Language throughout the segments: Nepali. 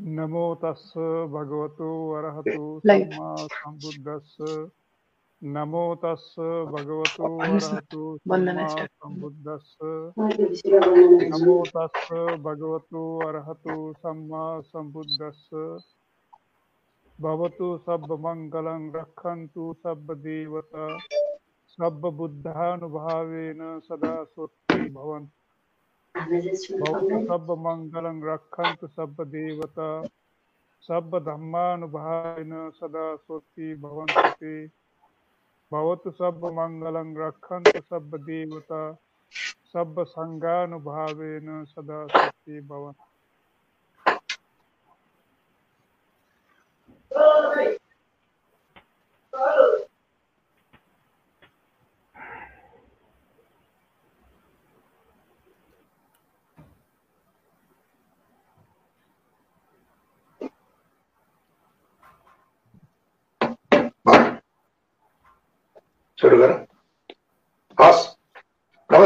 नमो तस् भगवतो अरहतो. सम्मा सम्बुद्धस्स नमो तस् भगवतो। अरहतो सम्मा गर्नु। नमो तस् भगवतो अरहतो सम्मा सम्बुद्धस्स भवतु सर्वमङ्गलं रक्षन्तु सर्वदेवता सर्वबुद्धानुभावेन सदा स्वस्ति भवन्तु सब मंगलं रक्षन्तु सब देवता सब धम्मानुभावेन सदा स्वस्ति भवन्तु ते। सब मंगलं रखंत सब देवता सब संगानुभावेन सदा स्वस्ति भवन्तु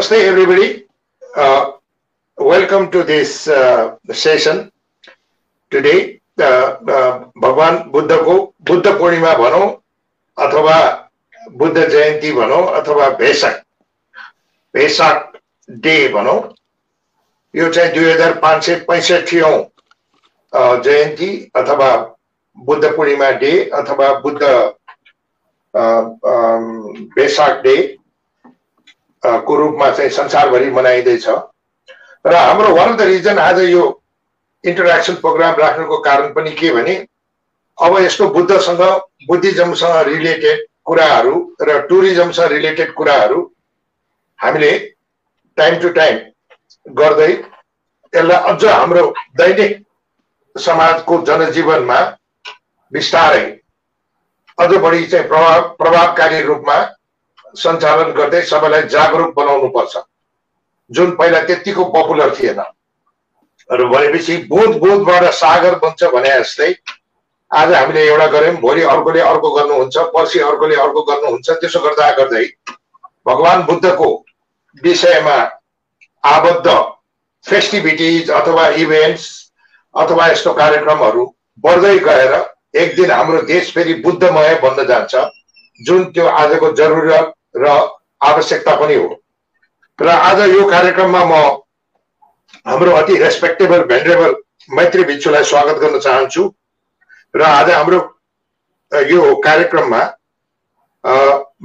नमस्ते everybody welcome to this session today भगवान् बुद्धको बुद्ध पूर्णिमा अथवा बुद्ध जयन्ती भनौँ अथवा भेषक भेषक डे भनौँ यो चाहिँ दुई हजार पाँच सय पैँसठीौँ जयन्ती अथवा बुद्ध पूर्णिमा डे अथवा बुद्ध बेसाक डे को रूपमा चाहिँ संसारभरि मनाइँदैछ। र हाम्रो वान अफ द रिजन आज यो इन्टरेक्सन प्रोग्राम राख्नुको कारण पनि के भने अब यस्तो बुद्धसँग बुद्धिज्मसँग रिलेटेड कुराहरू र टुरिज्मसँग रिलेटेड कुराहरू हामीले टाइम टु टाइम गर्दै यसलाई अझ हाम्रो दैनिक समाजको जनजीवनमा बिस्तारै अझ बढी चाहिँ प्रभाव प्रभावकारी रूपमा सञ्चालन गर्दै सबैलाई जागरुक बनाउनु पर्छ जुन पहिला त्यतिको पपुलर थिएन। र भनेपछि बुँद बुँदबाट सागर बन्छ भने जस्तै आज हामीले एउटा गऱ्यौँ भोलि अर्कोले अर्को गर्नुहुन्छ पर्सि अर्कोले अर्को गर्नुहुन्छ त्यसो गर्दा गर्दै भगवान् बुद्धको विषयमा आबद्ध फेस्टिभिटिज अथवा इभेन्ट्स अथवा यस्तो कार्यक्रमहरू बढ्दै गएर एक दिन हाम्रो देश फेरि बुद्धमय बन्न जान्छ। जुन त्यो आजको जरुरत र आवश्यकता पनि हो। र आज यो कार्यक्रममा म हाम्रो अति रेस्पेक्टेबल भेन्ड्रेबल मैत्री भिक्षुलाई स्वागत गर्न चाहन्छु। र आज हाम्रो यो कार्यक्रममा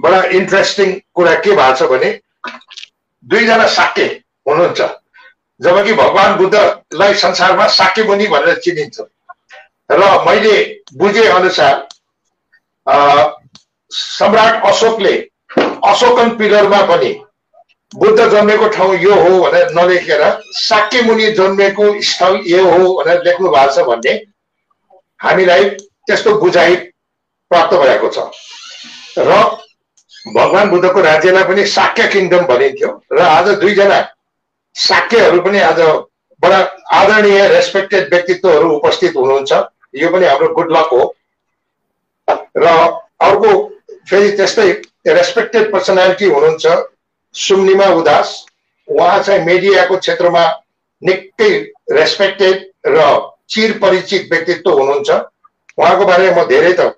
बडा इन्ट्रेस्टिङ कुरा के भएको छ भने दुईजना साके हुनुहुन्छ। जबकि भगवान् बुद्धलाई संसारमा साके मुनि भनेर चिनिन्छ। र मैले बुझे अनुसार सम्राट अशोकले अशोकन पिलरमा पनि बुद्ध जन्मेको ठाउँ यो हो भनेर नलेखेर साक्य मुनि जन्मेको स्थल यो हो भनेर लेख्नु भएको छ भन्ने हामीलाई त्यस्तो बुझाइ प्राप्त भएको छ। र भगवान् बुद्धको राज्यलाई पनि साक्य किङडम भनिन्थ्यो र आज दुईजना साक्यहरू पनि आज बडा आदरणीय रेस्पेक्टेड व्यक्तित्वहरू उपस्थित हुनुहुन्छ। यो पनि हाम्रो गुड लक हो। र अर्को फेरि त्यस्तै रेस्पेक्टेड पर्सनालिटी हुनुहुन्छ सुम्निमा उदास उहाँ चाहिँ मिडियाको क्षेत्रमा निकै रेस्पेक्टेड र चिर परिचित व्यक्तित्व हुनुहुन्छ उहाँको बारेमा म धेरै त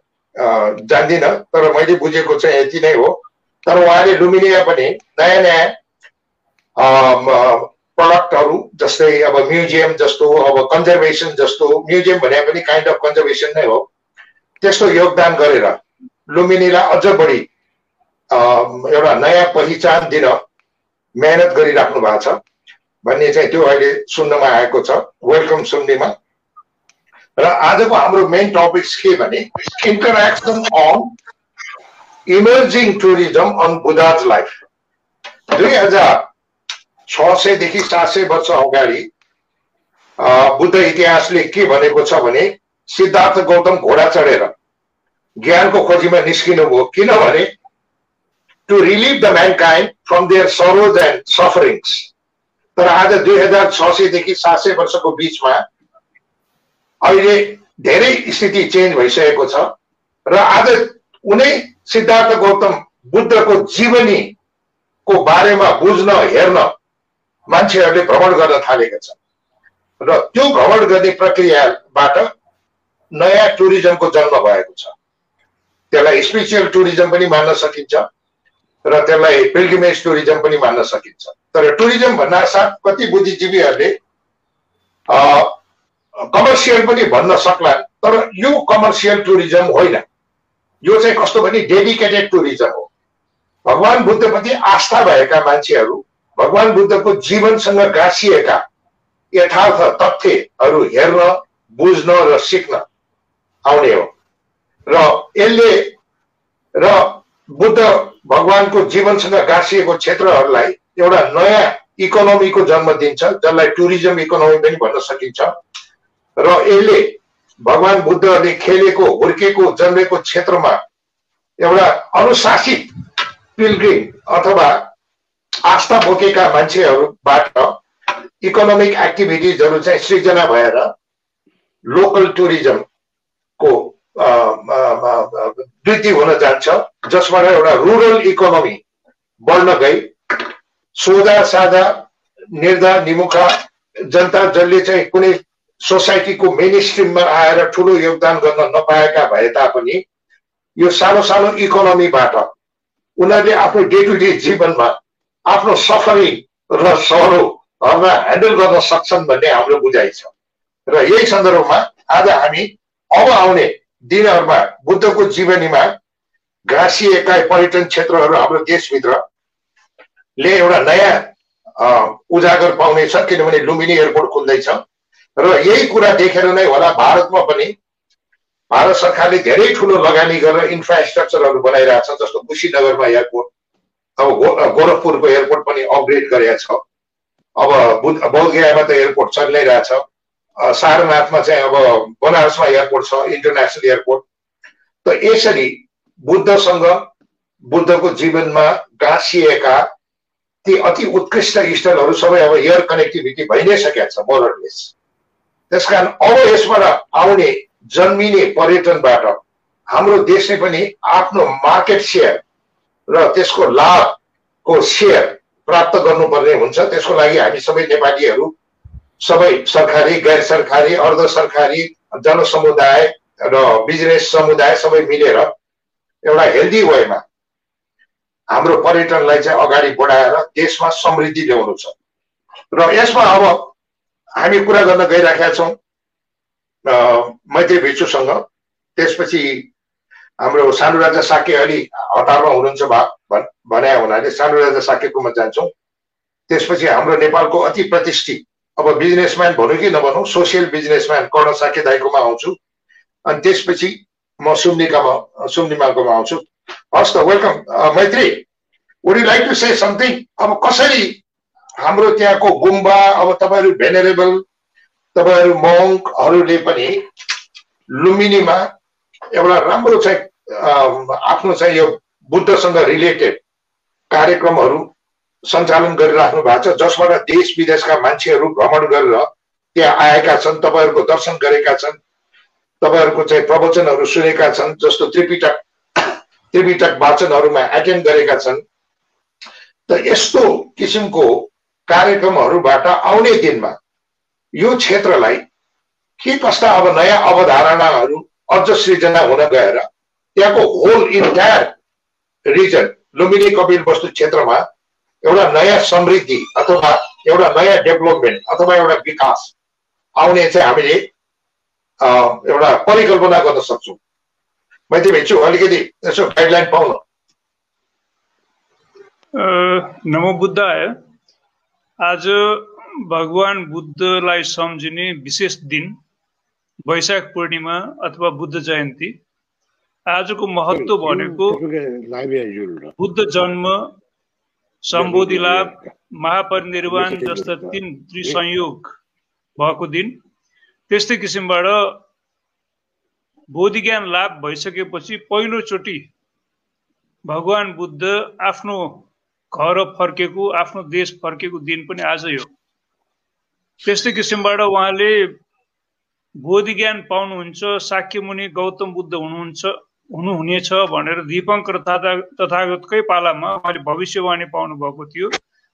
जान्दिनँ तर मैले बुझेको चाहिँ यति नै हो तर उहाँले लुमिनिया पनि नयाँ नयाँ प्रडक्टहरू जस्तै अब म्युजियम जस्तो अब कन्जर्भेसन जस्तो म्युजियम भने पनि काइन्ड अफ कन्जर्भेसन नै हो त्यस्तो योगदान गरेर लुम्बिनीलाई अझ बढी एउटा नयाँ पहिचान दिन मेहनत गरिराख्नु भएको छ। भन्ने चाहिँ त्यो अहिले सुन्नमा आएको छ। वेलकम सुन्नेमा। र आजको हाम्रो मेन टपिक्स के भने interaction on emerging tourism on Buddha's life दुई हजार छ सयदेखि सात सय वर्ष अगाडि बुद्ध इतिहासले के भनेको छ भने सिद्धार्थ गौतम घोडा चढेर ज्ञानको खोजीमा निस्किनु भयो किनभने to relieve the mankind from their sorrows and sufferings तर आज दुई हजार छ सयदेखि सात सय वर्षको बिचमा अहिले धेरै स्थिति चेन्ज भइसकेको छ र आज उनै सिद्धार्थ गौतम बुद्धको जीवनीको बारेमा बुझ्न हेर्न मान्छेहरूले भ्रमण गर्न थालेका छन्। र त्यो भ्रमण गर्ने प्रक्रियाबाट नयाँ टुरिज्मको जन्म भएको छ। त्यसलाई स्पिरिचुअल टुरिज्म पनि मान्न सकिन्छ। र त्यसलाई पिल्ग्रिमेज टुरिज्म पनि मान्न सकिन्छ तर टुरिज्म भन्दा साथ कति बुद्धिजीवीहरूले कमर्सियल पनि भन्न सक्ला तर यो कमर्सियल टुरिज्म होइन. यो चाहिँ कस्तो भने डेडिकेटेड टुरिज्म हो. भगवान् बुद्धप्रति आस्था भएका मान्छेहरू भगवान् बुद्धको जीवनसँग गाँसिएका यथार्थ तथ्यहरू हेर्न बुझ्न र सिक्न आउने हो। र यसले र बुद्ध भगवान्को जीवनसँग गाँसिएको क्षेत्रहरूलाई एउटा नयाँ इकोनोमीको जन्म दिन्छ जसलाई टुरिज्म इकोनोमी पनि भन्न सकिन्छ। र यसले भगवान् बुद्धले खेलेको हुर्केको जन्मेको क्षेत्रमा एउटा अनुशासित पिलग्रिम अथवा आस्था बोकेका मान्छेहरूबाट इकोनोमिक एक्टिभिटिजहरू चाहिँ सृजना भएर लोकल टुरिज्मको वृद्धि हुन जान्छ। जसबाट एउटा रुरल इकोनोमी बढ्न गई। सोझा साझा निर्धा निमुखा जनता जसले चाहिँ कुनै सोसाइटीको मेन स्ट्रिममा आएर ठुलो योगदान गर्न नपाएका भए तापनि यो सानो सानो इकोनोमीबाट उनीहरूले आफ्नो डे टु डे जीवनमा आफ्नो सफरिङ र सरोहरूलाई ह्यान्डल गर्न सक्छन् भन्ने हाम्रो बुझाइ छ। र यही सन्दर्भमा आज हामी अब आउने दिनहरूमा बुद्धको जीवनीमा घाँसिएका पर्यटन क्षेत्रहरू हाम्रो देशभित्रले एउटा नयाँ उजागर पाउनेछ किनभने लुम्बिनी एयरपोर्ट खुल्दैछ। र यही कुरा देखेर नै होला भारतमा पनि भारत सरकारले धेरै ठुलो लगानी गरेर इन्फ्रास्ट्रक्चरहरू बनाइरहेछ जस्तो कुशीनगरमा एयरपोर्ट अब गोरखपुरको एयरपोर्ट पनि अपग्रेड गरेका छ। अब बौद्धगयामा त एयरपोर्ट चलि रहेछ सारनाथमा चाहिँ अब बनारसमा एयरपोर्ट छ इन्टरनेसनल एयरपोर्ट। त यसरी बुद्धसँग बुद्धको जीवनमा गाँसिएका ती अति उत्कृष्ट स्थलहरू सबै अब एयर कनेक्टिभिटी भइ नै सकेका छ मोरलेस त्यस कारण अब यसबाट आउने जन्मिने पर्यटनबाट हाम्रो देशले पनि आफ्नो मार्केट सेयर र त्यसको लाभको सेयर प्राप्त गर्नुपर्ने हुन्छ। त्यसको लागि हामी सबै नेपालीहरू सबै सरकारी गैर सरकारी अर्ध सरकारी जनसमुदाय र बिजनेस समुदाय सबै मिलेर एउटा हेल्दी वेमा हाम्रो पर्यटनलाई चाहिँ अगाडि बढाएर देशमा समृद्धि ल्याउनु छ। र यसमा अब हामी कुरा गर्न गइराखेका छौँ मैत्री भिक्षुसँग। त्यसपछि हाम्रो सानो राजा साके अलि हतारमा हुनुहुन्छ भने हुनाले सानो राजा साकेकोमा जान्छौँ। त्यसपछि हाम्रो नेपालको अति प्रतिष्ठित अब बिजनेसम्यान भनौँ कि नभनौँ सोसियल बिजनेसम्यान कर्ण साके दाईकोमा आउँछु। अनि त्यसपछि म सुम्निकामा सुम्निमाकोमा आउँछु। हस् त welcome Maitri. Would you like to say something अब कसरी हाम्रो त्यहाँको गुम्बा अब तपाईँहरू भेनेरेबल तपाईँहरू मङ्कहरूले पनि लुम्बिनीमा एउटा राम्रो चाहिँ आफ्नो चाहिँ यो बुद्धसँग रिलेटेड कार्यक्रमहरू सञ्चालन गरिराख्नु भएको छ। जसबाट देश विदेशका मान्छेहरू भ्रमण गरेर त्यहाँ आएका छन् तपाईँहरूको दर्शन गरेका छन् तपाईँहरूको चाहिँ प्रवचनहरू सुनेका छन् जस्तो त्रिपिटक त्रिपिटक वाचनहरूमा एटेन्ड गरेका छन्। त यस्तो किसिमको कार्यक्रमहरूबाट आउने दिनमा यो क्षेत्रलाई के कस्ता अब नयाँ अवधारणाहरू अझ सृजना हुन गएर त्यहाँको whole entire region Lumbini Kapilvastu क्षेत्रमा एउटा नयाँ समृद्धि अथवा एउटा नयाँ डेभलपमेन्ट अथवा एउटा विकास आउने चाहिँ हामीले एउटा परिकल्पना गर्न सक्छौँ मैले भेट्छु अलिकति यसो गाइडलाइन पाउनु नमो बुद्ध आज भगवान् बुद्धलाई सम्झिने विशेष दिन वैशाख पूर्णिमा अथवा बुद्ध जयन्ती आजको महत्व भनेको बुद्ध जन्म सम्बोधि लाभ महापरिनिर्वाण जस्ता तिन त्रिसंयोग भएको दिन त्यस्तै किसिमबाट बोधि ज्ञान लाभ भइसकेपछि पहिलोचोटि भगवान् बुद्ध आफ्नो घर फर्केको आफ्नो देश फर्केको दिन पनि आजै हो। त्यस्तै किसिमबाट उहाँले बोधि ज्ञान पाउनुहुन्छ साक्य मुनि गौतम बुद्ध हुनुहुन्छ। हुनुहुनेछ भनेर दिपङ्कर तथागतकै पालामा उहाँले भविष्यवाणी पाउनु भएको थियो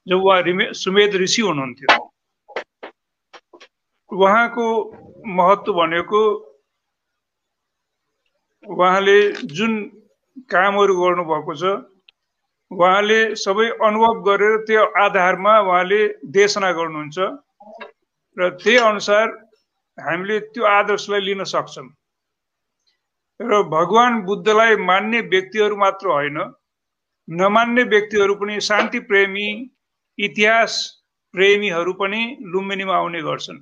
जब उहाँ रिमे सुमेध ऋषि हुनुहुन्थ्यो। उहाँको महत्त्व भनेको उहाँले जुन कामहरू गर्नुभएको छ उहाँले सबै अनुभव गरेर त्यो आधारमा उहाँले देशना गर्नुहुन्छ र त्यही अनुसार हामीले त्यो आदर्शलाई लिन सक्छौँ। र भगवान् बुद्धलाई मान्ने व्यक्तिहरू मात्र होइन नमान्ने व्यक्तिहरू पनि शान्ति प्रेमी इतिहास प्रेमीहरू पनि लुम्बिनीमा आउने गर्छन्।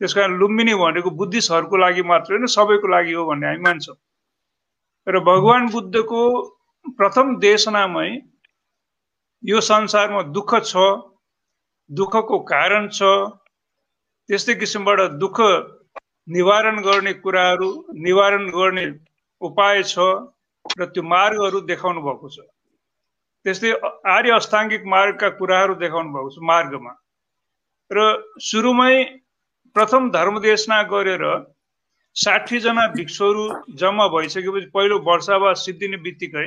त्यस कारण लुम्बिनी भनेको बुद्धिस्टहरूको लागि मात्र होइन सबैको लागि हो भन्ने हामी मान्छौँ। र भगवान् बुद्धको प्रथम देशनामै यो संसारमा दुःख छ दुःखको कारण छ त्यस्तै किसिमबाट दुःख निवारण गर्ने कुराहरू निवारण गर्ने उपाय छ र त्यो मार्गहरू देखाउनु भएको छ। त्यस्तै आर्य अष्टाङ्गिक मार्गका कुराहरू देखाउनु भएको छ मार्गमा। र सुरुमै प्रथम धर्मदेशना गरेर साठीजना भिक्षुहरू जम्मा भइसकेपछि पहिलो वर्षावा सिद्धिने बित्तिकै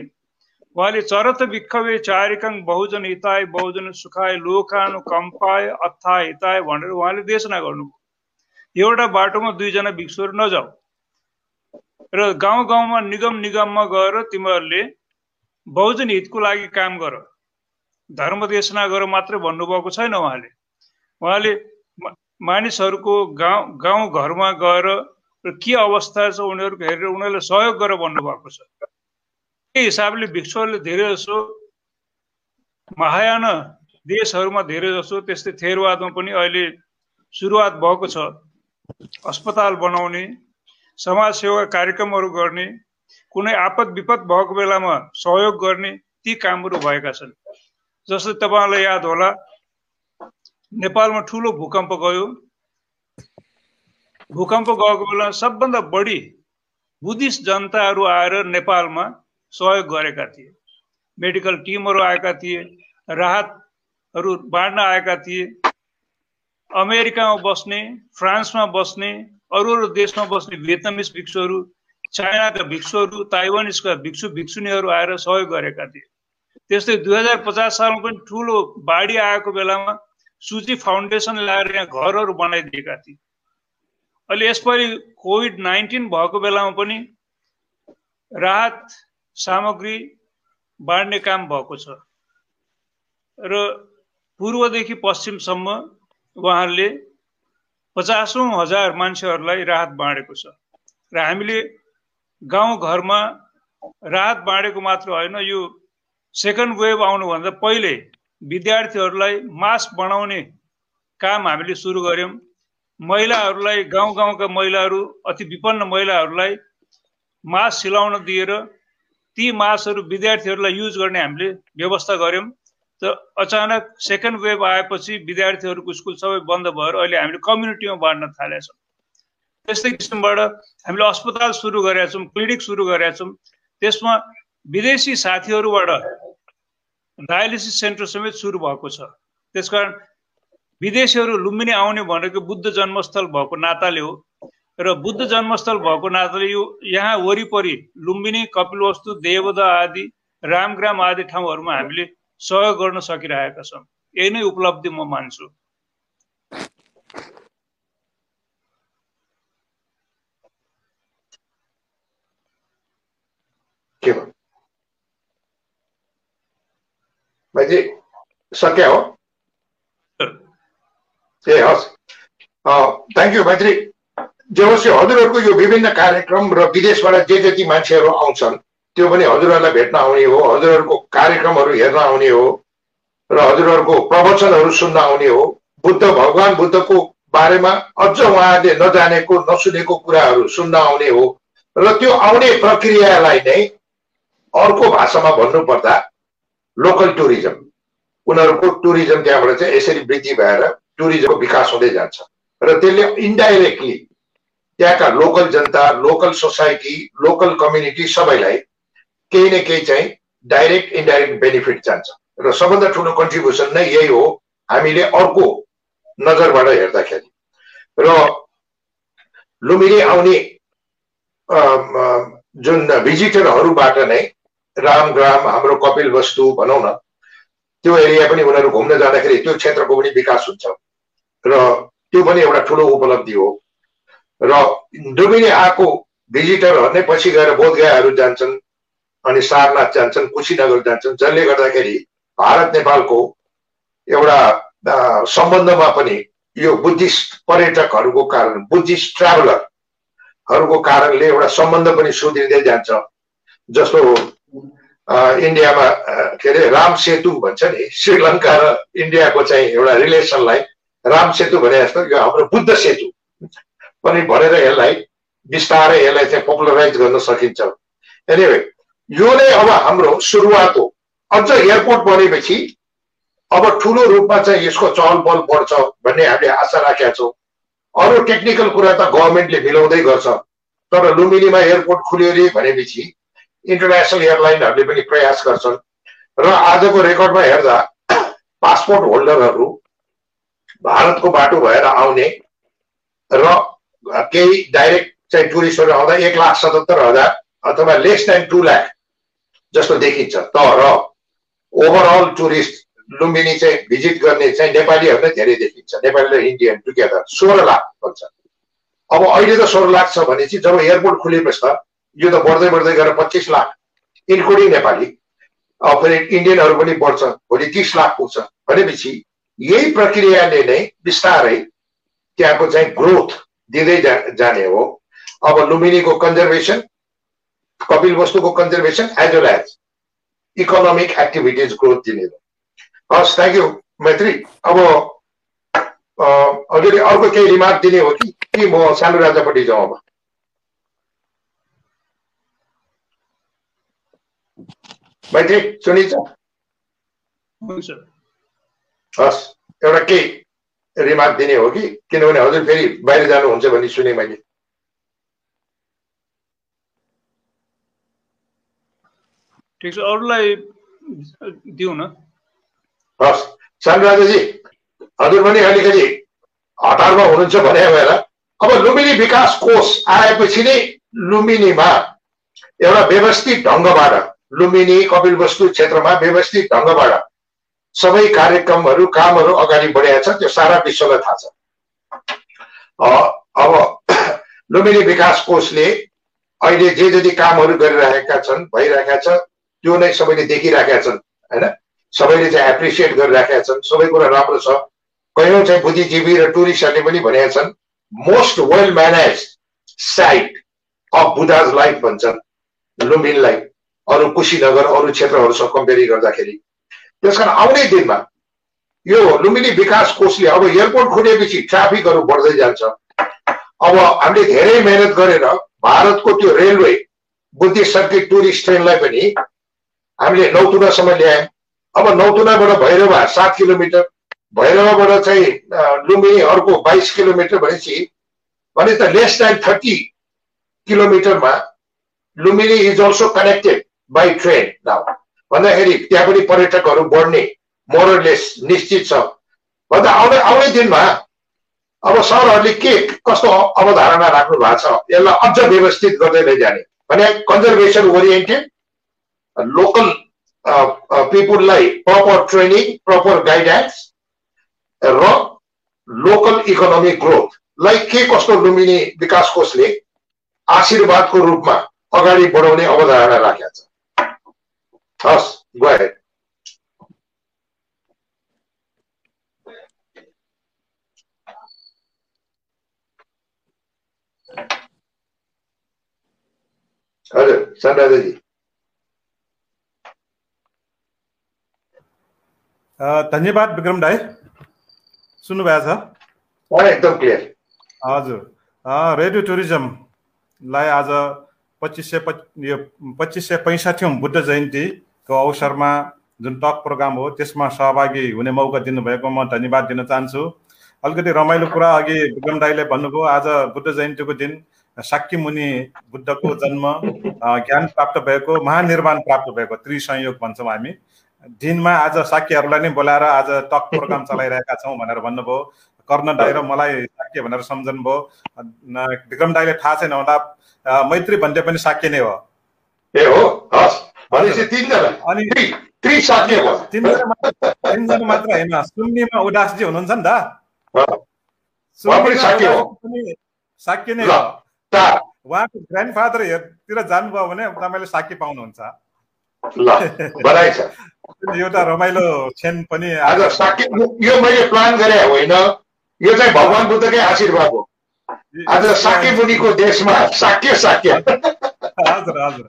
उहाँले चरत भिक्षवे चारिकङ बहुजन हिताय बहुजन सुखाय लोकानु कम्पाय अथाय हिताय भनेर उहाँले देशना गर्नुभयो। एउटा बाटोमा दुईजना भिक्षुहरू नजाऊ। र गाउँ गाउँमा निगम निगममा गएर तिमीहरूले बहुजन हितको लागि काम गर। धर्म देशना गर मात्रै भन्नुभएको छैन उहाँले। उहाँले मानिसहरूको गाउँ गाउँ घरमा गएर के अवस्था छ उनीहरूको हेरेर उनीहरूलाई सहयोग गरेर भन्नुभएको छ। त्यही हिसाबले भिक्षुहरूले धेरै जसो महायान देशहरूमा धेरै जसो त्यस्तै थेरवादमा पनि अहिले सुरुवात भएको छ। अस्पताल बनाउने समाजसेवा कार्यक्रमहरू गर्ने कुनै आपद विपद भएको बेलामा सहयोग गर्ने ती कामहरू भएका छन्। जस्तै तपाईँलाई याद होला नेपालमा ठुलो भूकम्प गयो। भूकम्प गएको बेला सबभन्दा बढी बुद्धिस्ट जनताहरू आएर नेपालमा सहयोग गरेका थिए। मेडिकल टिमहरू आएका थिए राहतहरू बाँड्न आएका थिए। अमेरिकामा बस्ने फ्रान्समा बस्ने अरू अरू देशमा बस्ने भियतनामिस भिक्षुहरू चाइनाका भिक्षुहरू ताइवानिसका भिक्षु भिक्षुनीहरू आएर सहयोग गरेका थिए। त्यस्तै दुई हजार पचास सालमा पनि ठुलो बाढी आएको बेलामा सुजी फाउन्डेसन ल्याएर यहाँ घरहरू बनाइदिएका थिए। अहिले यसपालि कोभिड नाइन्टिन भएको बेलामा पनि राहत सामग्री बाँड्ने काम भएको छ। र पूर्वदेखि पश्चिमसम्म उहाँहरूले पचासौँ हजार मान्छेहरूलाई राहत बाँडेको छ। र हामीले गाउँघरमा राहत बाँडेको मात्र होइन यो सेकेन्ड वेभ आउनुभन्दा पहिले विद्यार्थीहरूलाई मास्क बनाउने काम हामीले सुरु गऱ्यौँ। महिलाहरूलाई गाउँ गाउँका महिलाहरू अति विपन्न महिलाहरूलाई मास्क सिलाउन दिएर ती मास्कहरू विद्यार्थीहरूलाई युज गर्ने हामीले व्यवस्था गऱ्यौँ। त अचानक सेकेन्ड वेभ आएपछि विद्यार्थीहरूको स्कुल सबै बन्द भएर अहिले हामीले कम्युनिटीमा बाँड्न थालेका त्यस्तै किसिमबाट हामीले अस्पताल सुरु गरेका छौँ क्लिनिक सुरु गरेका छौँ। त्यसमा विदेशी साथीहरूबाट डायलिसिस सेन्टर समेत सुरु भएको छ। त्यसकारण विदेशीहरू लुम्बिनी आउने भनेको बुद्ध जन्मस्थल भएको नाताले हो। र बुद्ध जन्मस्थल भएको नाताले यो यहाँ वरिपरि लुम्बिनी कपिलवस्तु देवदा आदि रामग्राम आदि ठाउँहरूमा हामीले सहयोग गर्न सकिरहेका छौँ। यही नै उपलब्धि म मान्छु। के भयो माइती सक्या हो? ए हस्। थ्याङ्क यू मैत्री जे होस् हजुरहरूको यो विभिन्न कार्यक्रम र विदेशबाट जे जति मान्छेहरू आउँछन् त्यो पनि हजुरहरूलाई भेट्न आउने हो हजुरहरूको कार्यक्रमहरू हेर्न आउने हो र हजुरहरूको प्रवचनहरू सुन्न आउने हो। बुद्ध भगवान् बुद्धको बारेमा अझ उहाँले नजानेको नसुनेको कुराहरू सुन्न आउने हो र त्यो आउने प्रक्रियालाई नै अर्को भाषामा भन्नुपर्दा लोकल टुरिज्म। उनीहरूको टुरिज्म त्यहाँबाट चाहिँ यसरी वृद्धि भएर टुरिज्मको विकास हुँदै जान्छ। र त्यसले इन्डाइरेक्टली त्यहाँका लोकल जनता लोकल सोसाइटी लोकल कम्युनिटी सबैलाई केही न केही चाहिँ डाइरेक्ट इन्डाइरेक्ट बेनिफिट जान्छ। र सबभन्दा ठुलो कन्ट्रिब्युसन नै यही हो हामीले अर्को नजरबाट हेर्दाखेरि। र लुम्बिनी आउने जुन भिजिटरहरूबाट नै रामग्राम हाम्रो कपिल वस्तु भनौँ न त्यो एरिया पनि उनीहरू घुम्न जाँदाखेरि त्यो क्षेत्रको पनि विकास हुन्छ। र त्यो पनि एउटा ठुलो उपलब्धि हो। र डुबिनी आएको भिजिटरहरू नै पछि गएर बोधगयाहरू जान्छन्। अनि सारनाथ जान्छन् कुशीनगर जान्छन्। जसले गर्दाखेरि भारत नेपालको एउटा सम्बन्धमा पनि यो बुद्धिस्ट पर्यटकहरूको कारण बुद्धिस्ट ट्राभलरहरूको कारणले एउटा सम्बन्ध पनि सुध्रिँदै जान्छ। जस्तो इन्डियामा के अरे राम सेतु भन्छ नि श्रीलङ्का र इन्डियाको चाहिँ एउटा रिलेसनलाई राम सेतु भने जस्तो यो हाम्रो बुद्ध सेतु। पनि भनेर यसलाई बिस्तारै यसलाई चाहिँ पपुलराइज गर्न सकिन्छ। एनिवे यो नै अब हाम्रो सुरुवात हो अझ एयरपोर्ट बनेपछि अब ठुलो रूपमा चाहिँ यसको चहल पहल बढ्छ भन्ने हामीले आशा राखेका छौँ। अरू टेक्निकल कुरा त गभर्मेन्टले मिलाउँदै गर्छ। तर लुम्बिनीमा एयरपोर्ट खुल्यो अरे भनेपछि इन्टरनेसनल एयरलाइनहरूले पनि प्रयास गर्छन्। र आजको रेकर्डमा हेर्दा पासपोर्ट होल्डरहरू भारतको बाटो भएर आउने र केही डाइरेक्ट चाहिँ टुरिस्टहरू आउँदा एक लाख सतहत्तर हजार अथवा लेस देन टु लाख जस्तो देखिन्छ। तर ओभरअल टुरिस्ट लुम्बिनी चाहिँ भिजिट गर्ने चाहिँ नेपालीहरू नै धेरै देखिन्छ। नेपाली र इन्डियन टुगेदर सोह्र लाख भन्छ। अब अहिले त सोह्र लाख छ भने चाहिँ जब एयरपोर्ट खुलेपछि त यो त बढ्दै बढ्दै गएर पच्चिस लाख इन्क्लुडिङ नेपाली फेरि इन्डियनहरू पनि बढ्छ भोलि तिस लाख पुग्छ भनेपछि यही प्रक्रियाले नै बिस्तारै त्यहाँको चाहिँ ग्रोथ दिँदै जा जाने हो। अब लुम्बिनीको कन्जर्भेसन कपिल वस्तुको conservation as well as economic activities growth दिने हस् थ्याङ्क यू मैत्री। अब अलिअलि अर्को केही रिमार्क दिने हो कि कि म सानो राजापट्टि जाउँ अब? मैत्री सुनिन्छ? हस् एउटा केही रिमार्क दिने हो कि किनभने हजुर फेरि बाहिर जानुहुन्छ भन्ने सुने मैले। ठिक छ अरूलाई दिउँ न। हस् राजाजी हजुर पनि अलिकति हतारमा हुनुहुन्छ भने भएर अब लुम्बिनी विकास कोष आएपछि नै लुम्बिनीमा एउटा व्यवस्थित ढङ्गबाट लुम्बिनी कपिल वस्तु क्षेत्रमा व्यवस्थित ढङ्गबाट सबै कार्यक्रमहरू कामहरू अगाडि बढाएको छ त्यो सारा विश्वलाई थाहा छ। अब लुम्बिनी विकास कोषले अहिले जे जति कामहरू गरिरहेका छन् भइरहेका छ त्यो नै सबैले देखिरहेका छन् होइन? सबैले चाहिँ एप्रिसिएट गरिरहेका छन्। सबै कुरा राम्रो छ। कयौँ चाहिँ बुद्धिजीवी र टुरिस्टहरूले पनि भनेका छन् most well manage site of Buddha's life भन्छन् लुम्बिनीलाई अरू कुशीनगर अरू क्षेत्रहरूसँग कम्पेरिङ गर्दाखेरि। त्यस कारण आउने दिनमा यो लुम्बिनी विकास कोषले अब एयरपोर्ट खुलेपछि ट्राफिकहरू बढ्दै जान्छ। अब हामीले धेरै मेहनत गरेर भारतको त्यो रेलवे बुद्धिस्ट सर्किट टुरिस्ट ट्रेनलाई पनि हामीले नौतुनासम्म ल्यायौँ। अब नौतुनाबाट भैरवा सात किलोमिटर भैरवाबाट चाहिँ लुम्बिनी अर्को बाइस किलोमिटर भनेपछि भने त less than thirty किलोमिटरमा Lumbini is also connected by train now भन्दाखेरि त्यहाँ पनि पर्यटकहरू बढ्ने मोरलेस निश्चित छ। भन्दा आउने आउने दिनमा अब सरहरूले के कस्तो अवधारणा राख्नु भएको छ यसलाई अझ व्यवस्थित गर्दै लैजाने। भने कन्जर्भेसन ओरिएन्टेड लोकल पिपुललाई प्रपर ट्रेनिङ प्रपर गाइडेन्स र लोकल इकोनोमिक ग्रोथलाई के कस्तो लुम्बिनी विकास कोषले आशीर्वादको रूपमा अगाडि बढाउने अवधारणा राखेका छ go ahead. हजुर सनराजाजी धन्यवाद विक्रम दाई सुन्नुभएको छ एकदम क्लियर हजुर रेडियो टुरिज्मलाई आज पच्चिस सय यो पच्चिस सय पैँसठौँ बुद्ध जयन्ती को अवसरमा जुन टक प्रोग्राम हो त्यसमा सहभागी हुने मौका दिनुभएको म धन्यवाद दिन चाहन्छु अलिकति रमाइलो कुरा अघि विक्रम दाईले भन्नुभयो आज बुद्ध जयन्तीको दिन साक्य मुनि बुद्धको जन्म ज्ञान प्राप्त भएको महानिर्माण प्राप्त भएको त्रिसंयोग भन्छौँ हामी दिनमा आज साक्यहरूलाई नै बोलाएर आज टक प्रोग्राम चलाइरहेका छौँ भनेर भन्नुभयो। कर्ण दाई र मलाई साक्य भनेर सम्झनु भयो विक्रम दाईले थाहा छैन हुँदा मैत्री भन्ने पनि साक्य नै हो। ए हो? तिनजना। अनि तिनजना तिनजना मात्र होइन। सुन्नेमा उदासजी हुनुहुन्छ नि त। साक्य नै हो। उहाँको ग्रान्डफादरतिर जानुभयो भने तपाईँले साक्य पाउनुहुन्छ। ल बधाई छ। एउटा रमाइलो क्षण पनि आज साक्य यो मैले प्लान गरे होइन? यो चाहिँ भगवान् बुद्धकै आशीर्वाद हो। आज साक्य मुनिको देशमा साक्य साक्य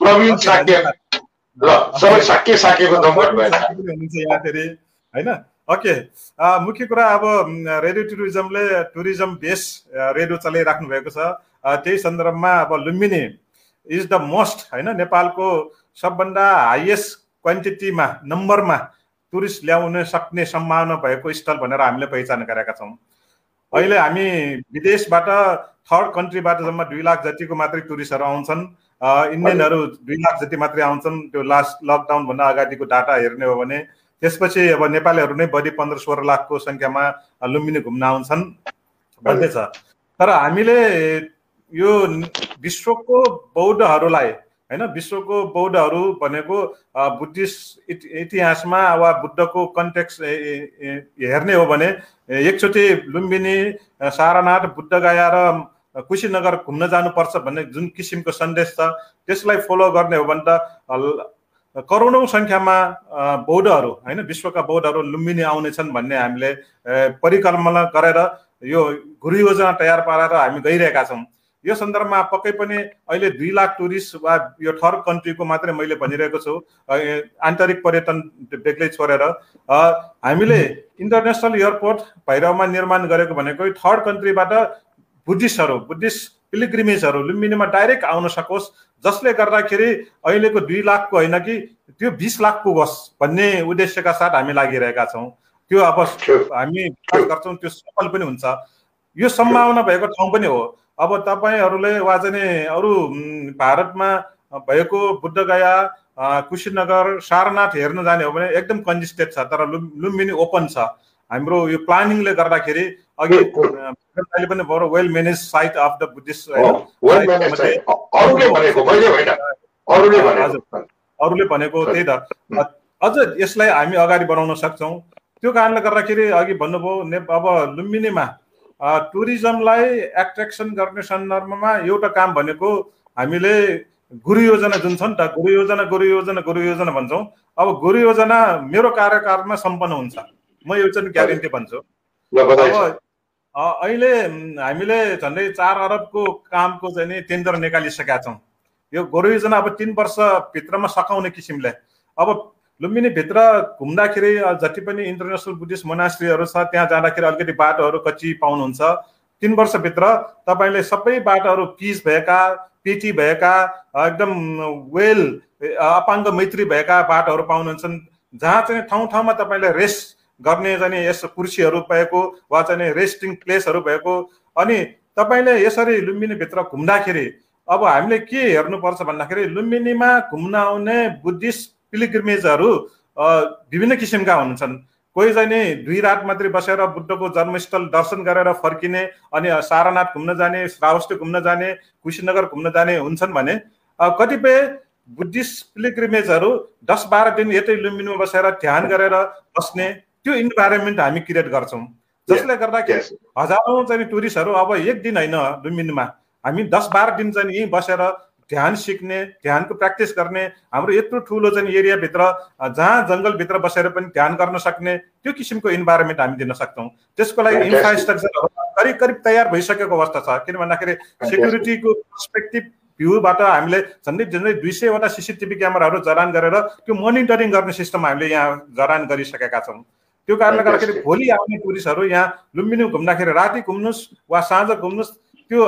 प्रवीण साक्य ल सबै साक्य साक्यको हुनुहुन्छ यहाँखेरि होइन? ओके। मुख्य कुरा अब रेडियो टुरिज्मले टुरिज्म बेस रेडियो चलाइराख्नु भएको छ। त्यही सन्दर्भमा अब लुम्बिनी इज द मोस्ट होइन? नेपालको सबभन्दा हाइएस्ट क्वान्टिटीमा नम्बरमा टुरिस्ट ल्याउन सक्ने सम्भावना भएको स्थल भनेर हामीले पहिचान गरेका छौँ। अहिले हामी विदेशबाट थर्ड कन्ट्रीबाट जम्मा दुई लाख जतिको मात्रै टुरिस्टहरू आउँछन्। इन्डियनहरू दुई लाख जति मात्रै आउँछन्। त्यो लास्ट लकडाउनभन्दा अगाडिको डाटा हेर्ने हो भने त्यसपछि अब नेपालीहरू नै बढी पन्ध्र सोह्र लाखको सङ्ख्यामा लुम्बिनी घुम्न आउँछन्। भन्दै छ तर हामीले यो विश्वको बौद्धहरूलाई होइन विश्वको बौद्धहरू भनेको बुद्धिस्ट इति- इतिहासमा वा बुद्धको कन्टेक्स हेर्ने हो भने एकचोटि लुम्बिनी सारनाथ बुद्धगया र कुशीनगर घुम्न जानुपर्छ भन्ने जुन किसिमको सन्देश छ त्यसलाई फलो गर्ने हो भने त करोडौँ सङ्ख्यामा बौद्धहरू होइन विश्वका बौद्धहरू लुम्बिनी आउनेछन् भन्ने हामीले परिकल्पना गरेर यो गुरु योजना तयार पारेर हामी गइरहेका छौँ। यो सन्दर्भमा पक्कै पनि अहिले दुई लाख टुरिस्ट वा यो थर्ड कन्ट्रीको मात्रै मैले भनिरहेको छु। आन्तरिक पर्यटन बेग्लै छोडेर। हामीले इन्टरनेसनल एयरपोर्ट भैरवमा निर्माण गरेको भनेको थर्ड कन्ट्रीबाट बुद्धिस्टहरू बुद्धिस्ट पिलिग्रिमेजहरू लुम्बिनीमा डाइरेक्ट आउन सकोस्। जसले गर्दाखेरि अहिलेको दुई लाखको होइन कि त्यो बिस लाखको होस् भन्ने उद्देश्यका साथ हामी लागिरहेका छौँ। त्यो अब हामी गर्छौँ त्यो सफल पनि हुन्छ। यो सम्भावना भएको ठाउँ पनि हो। अब तपाईँहरूले वा चाहिँ अरू भारतमा भएको बुद्धगया कुशीनगर सारनाथ हेर्न जाने हो भने एकदम कन्जिस्टेड छ तर लुम् लुम्बिनी ओपन छ। हाम्रो यो प्लानिङले गर्दाखेरि अघि अहिले पनि बडो well manage site of the Buddhist अरूले भनेको त्यही त। अझ यसलाई हामी अगाडि बढाउन सक्छौँ। त्यो कारणले गर्दाखेरि अघि भन्नुभयो ने अब लुम्बिनीमा टुरिज्मलाई एट्र्याक्सन गर्ने सन्दर्भमा एउटा काम भनेको हामीले गुरु योजना जुन छ नि त गुरु योजना गुरु योजना गुरु योजना भन्छौँ। अब गुरु योजना मेरो कार्यकालमा सम्पन्न हुन्छ। म यो चाहिँ ग्यारेन्टी भन्छु। अब अहिले हामीले झन्डै चार अरबको कामको चाहिँ नि टेन्डर निकालिसकेका छौँ। यो गोरु योजना अब तिन वर्षभित्रमा सकाउने किसिमले। अब लुम्बिनीभित्र घुम्दाखेरि जति पनि इन्टरनेसनल बुद्धिस्ट मोनास्ट्रीहरू छ त्यहाँ जाँदाखेरि अलिकति बाटोहरू कच्ची पाउनुहुन्छ। तिन वर्षभित्र तपाईँले सबै बाटोहरू पिच भएका पिटी भएका एकदम वेल अपाङ्ग मैत्री भएका बाटोहरू पाउनुहुन्छन् जहाँ चाहिँ ठाउँ ठाउँमा तपाईँले रेस्ट गर्ने चाहिँ नि यस्तो कुर्सीहरू भएको वा चाहिँ रेस्टिङ प्लेसहरू भएको अनि तपाईँले यसरी लुम्बिनीभित्र घुम्दाखेरि अब हामीले के हेर्नुपर्छ भन्दाखेरि लुम्बिनीमा घुम्न आउने बुद्धिस्ट पिलिग्रिमेजहरू विभिन्न किसिमका हुन्छन्। कोही चाहिँ नि दुई रात मात्रै बसेर बुद्धको जन्मस्थल दर्शन गरेर फर्किने अनि सारनाथ घुम्न जाने श्रावस्ती घुम्न जाने कुशीनगर घुम्न जाने हुन्छन् भने कतिपय बुद्धिस्ट पिलिग्रिमेजहरू दस बाह्र दिन यतै लुम्बिनीमा बसेर ध्यान गरेर बस्ने त्यो इन्भाइरोमेन्ट हामी क्रिएट गर्छौँ। जसले गर्दाखेरि. हजारौँ चाहिँ टुरिस्टहरू अब एक दिन होइन लुम्बिनीमा। हामी दस बाह्र दिन चाहिँ यहीँ बसेर ध्यान सिक्ने ध्यानको प्र्याक्टिस गर्ने हाम्रो यत्रो ठुलो चाहिँ एरियाभित्र जहाँ जङ्गलभित्र बसेर पनि ध्यान गर्न सक्ने त्यो किसिमको इन्भाइरोमेन्ट हामी दिन सक्छौँ त्यसको लागि. इन्फ्रास्ट्रक्चरहरू करिब करिब तयार भइसकेको अवस्था छ किन भन्दाखेरि सेक्युरिटीको पर्सपेक्टिभ भ्यूबाट हामीले झन्डै झन्डै दुई सयवटा सिसिटिभी क्यामेराहरू जडान गरेर त्यो मोनिटरिङ गर्ने सिस्टम हामीले यहाँ जडान गरिसकेका छौँ त्यो कारणले गर्दाखेरि. भोलि आउने टुरिस्टहरू यहाँ लुम्बिनी घुम्दाखेरि राति घुम्नुहोस् वा साँझ घुम्नुहोस् त्यो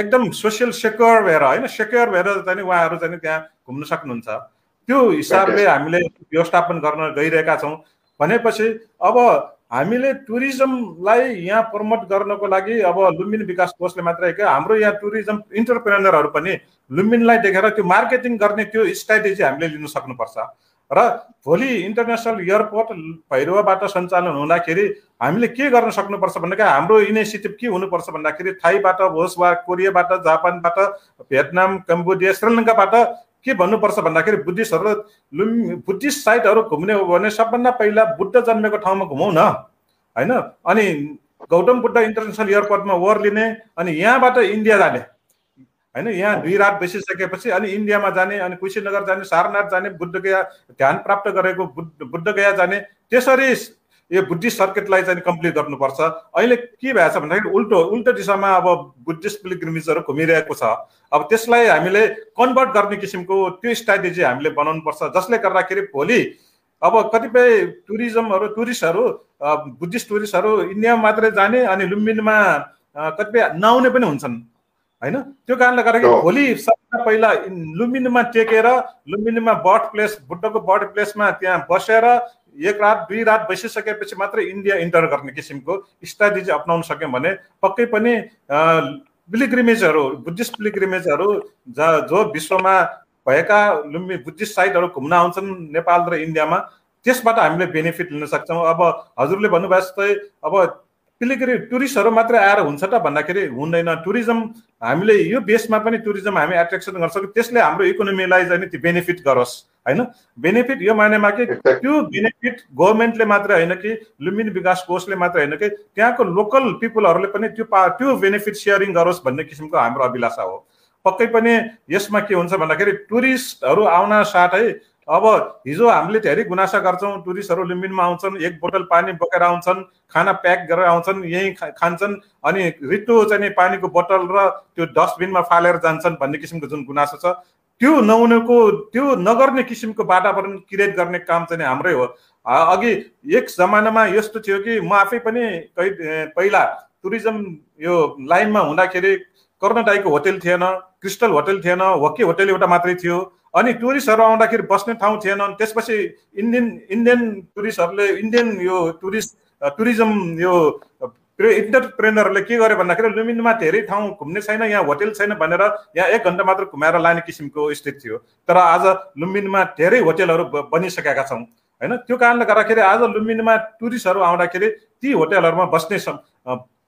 एकदम सोसियल सेक्योर भएर होइन सेक्योर भएर चाहिँ उहाँहरू चाहिँ त्यहाँ घुम्न सक्नुहुन्छ। त्यो हिसाबले हामीले व्यवस्थापन गर्न गइरहेका छौँ। भनेपछि अब हामीले टुरिज्मलाई यहाँ प्रमोट गर्नको लागि अब लुम्बिनी विकास कोषले मात्रै क्या हाम्रो यहाँ टुरिज्म इन्टरप्रेनरहरू पनि लुम्बिनीलाई देखेर त्यो मार्केटिङ गर्ने त्यो स्ट्राटेजी हामीले लिन सक्नुपर्छ। र भोलि इन्टरनेसनल एयरपोर्ट भैरवबाट सञ्चालन हुँदाखेरि हामीले के गर्न सक्नुपर्छ भन्दाखेरि हाम्रो इनिसिएटिभ के हुनुपर्छ भन्दाखेरि थाईबाट होस् वा कोरियाबाट जापानबाट भियतनाम कम्बोडिया श्रीलङ्काबाट के भन्नुपर्छ भन्दाखेरि बुद्धिस्टहरू लुम् बुद्धिस्ट साइटहरू घुम्ने हो भने सबभन्दा पहिला बुद्ध जन्मेको ठाउँमा घुमौँ न होइन? अनि गौतम बुद्ध इन्टरनेसनल एयरपोर्टमा ओर्लिने अनि यहाँबाट इन्डिया जाने। होइन यहाँ दुई रात बसिसकेपछि अनि इन्डियामा जाने अनि कुशीनगर जाने सारनाथ जाने बुद्ध गया ध्यान प्राप्त गरेको बुद्ध बुद्ध गया जाने त्यसरी यो बुद्धिस्ट सर्किटलाई चाहिँ कम्प्लिट गर्नुपर्छ। अहिले के भएछ भन्दाखेरि उल्टो उल्टो दिशामा अब बुद्धिस्ट पिलिग्रिमेजहरू घुमिरहेको छ। अब त्यसलाई हामीले कन्भर्ट गर्ने किसिमको त्यो स्ट्राटेजी हामीले बनाउनुपर्छ जसले गर्दाखेरि भोलि अब कतिपय टुरिज्महरू टुरिस्टहरू बुद्धिस्ट टुरिस्टहरू इन्डियामा मात्रै जाने अनि लुम्बिनीमा कतिपय नआउने पनि हुन्छन्। होइन? त्यो कारणले गर्दाखेरि भोलि सबभन्दा पहिला लुम्बिनीमा टेकेर लुम्बिनीमा बर्थ प्लेस बुद्धको बर्थ प्लेसमा त्यहाँ बसेर एक रात दुई रात बसिसकेपछि मात्रै इन्डिया इन्टर गर्ने किसिमको स्ट्राटेजी अप्नाउन सक्यौँ भने पक्कै पनि पिलिग्रिमेजहरू बुद्धिस्ट पिलिग्रिमेजहरू ज जो विश्वमा भएका लुम्बी बुद्धिस्ट साइटहरू घुम्न आउँछन् नेपाल र इन्डियामा त्यसबाट हामीले बेनिफिट लिन सक्छौँ। अब हजुरले भन्नुभयो जस्तै अब पिलिग्री टुरिस्टहरू मात्रै आएर हुन्छ त भन्दाखेरि हुँदैन। टुरिज्म हामीले यो बेसमा पनि टुरिज्म हामी एट्र्याक्सन गर्न त्यसले हाम्रो इकोनोमीलाई चाहिँ त्यो बेनिफिट गरोस् होइन? बेनिफिट यो मानेमा कि त्यो बेनिफिट गभर्मेन्टले मात्रै होइन कि लुम्बिनी विकास कोषले मात्रै होइन कि त्यहाँको लोकल पिपुलहरूले पनि त्यो पा त्यो बेनिफिट सेयरिङ गरोस् भन्ने किसिमको हाम्रो अभिलाषा हो। पक्कै पनि यसमा के हुन्छ भन्दाखेरि टुरिस्टहरू आउन साथै अब हिजो हामीले धेरै गुनासा गर्छौँ टुरिस्टहरू लुम्बिनमा आउँछन् एक बोतल पानी बोकेर आउँछन् खाना प्याक गरेर आउँछन् यहीँ खान्छन् अनि रित्तो चाहिँ पानीको बोतल र त्यो डस्टबिनमा फालेर जान्छन् भन्ने किसिमको जुन गुनासो छ त्यो नहुनेको त्यो नगर्ने किसिमको वातावरण क्रिएट गर्ने काम चाहिँ हाम्रै हो। अघि एक जमानामा यस्तो थियो कि म आफै पनि पहिला टुरिज्म यो लाइनमा हुँदाखेरि कर्णटाईको होटेल थिएन क्रिस्टल होटेल थिएन वकी होटेल एउटा मात्रै थियो। अनि टुरिस्टहरू आउँदाखेरि बस्ने ठाउँ थिएन त्यसपछि इन्डियन इन्डियन टुरिस्टहरूले इन्डियन यो टुरिस्ट टुरिज्म यो इन्टरप्रेनरहरूले के गर्यो भन्दाखेरि लुम्बिनीमा धेरै ठाउँ घुम्ने छैन यहाँ होटेल छैन भनेर यहाँ एक घन्टा मात्र घुमाएर लाने किसिमको स्थिति थियो। तर आज लुम्बिनीमा धेरै होटेलहरू बनिसकेका छौँ। होइन? त्यो कारणले गर्दाखेरि आज लुम्बिनीमा टुरिस्टहरू आउँदाखेरि ती होटेलहरूमा बस्ने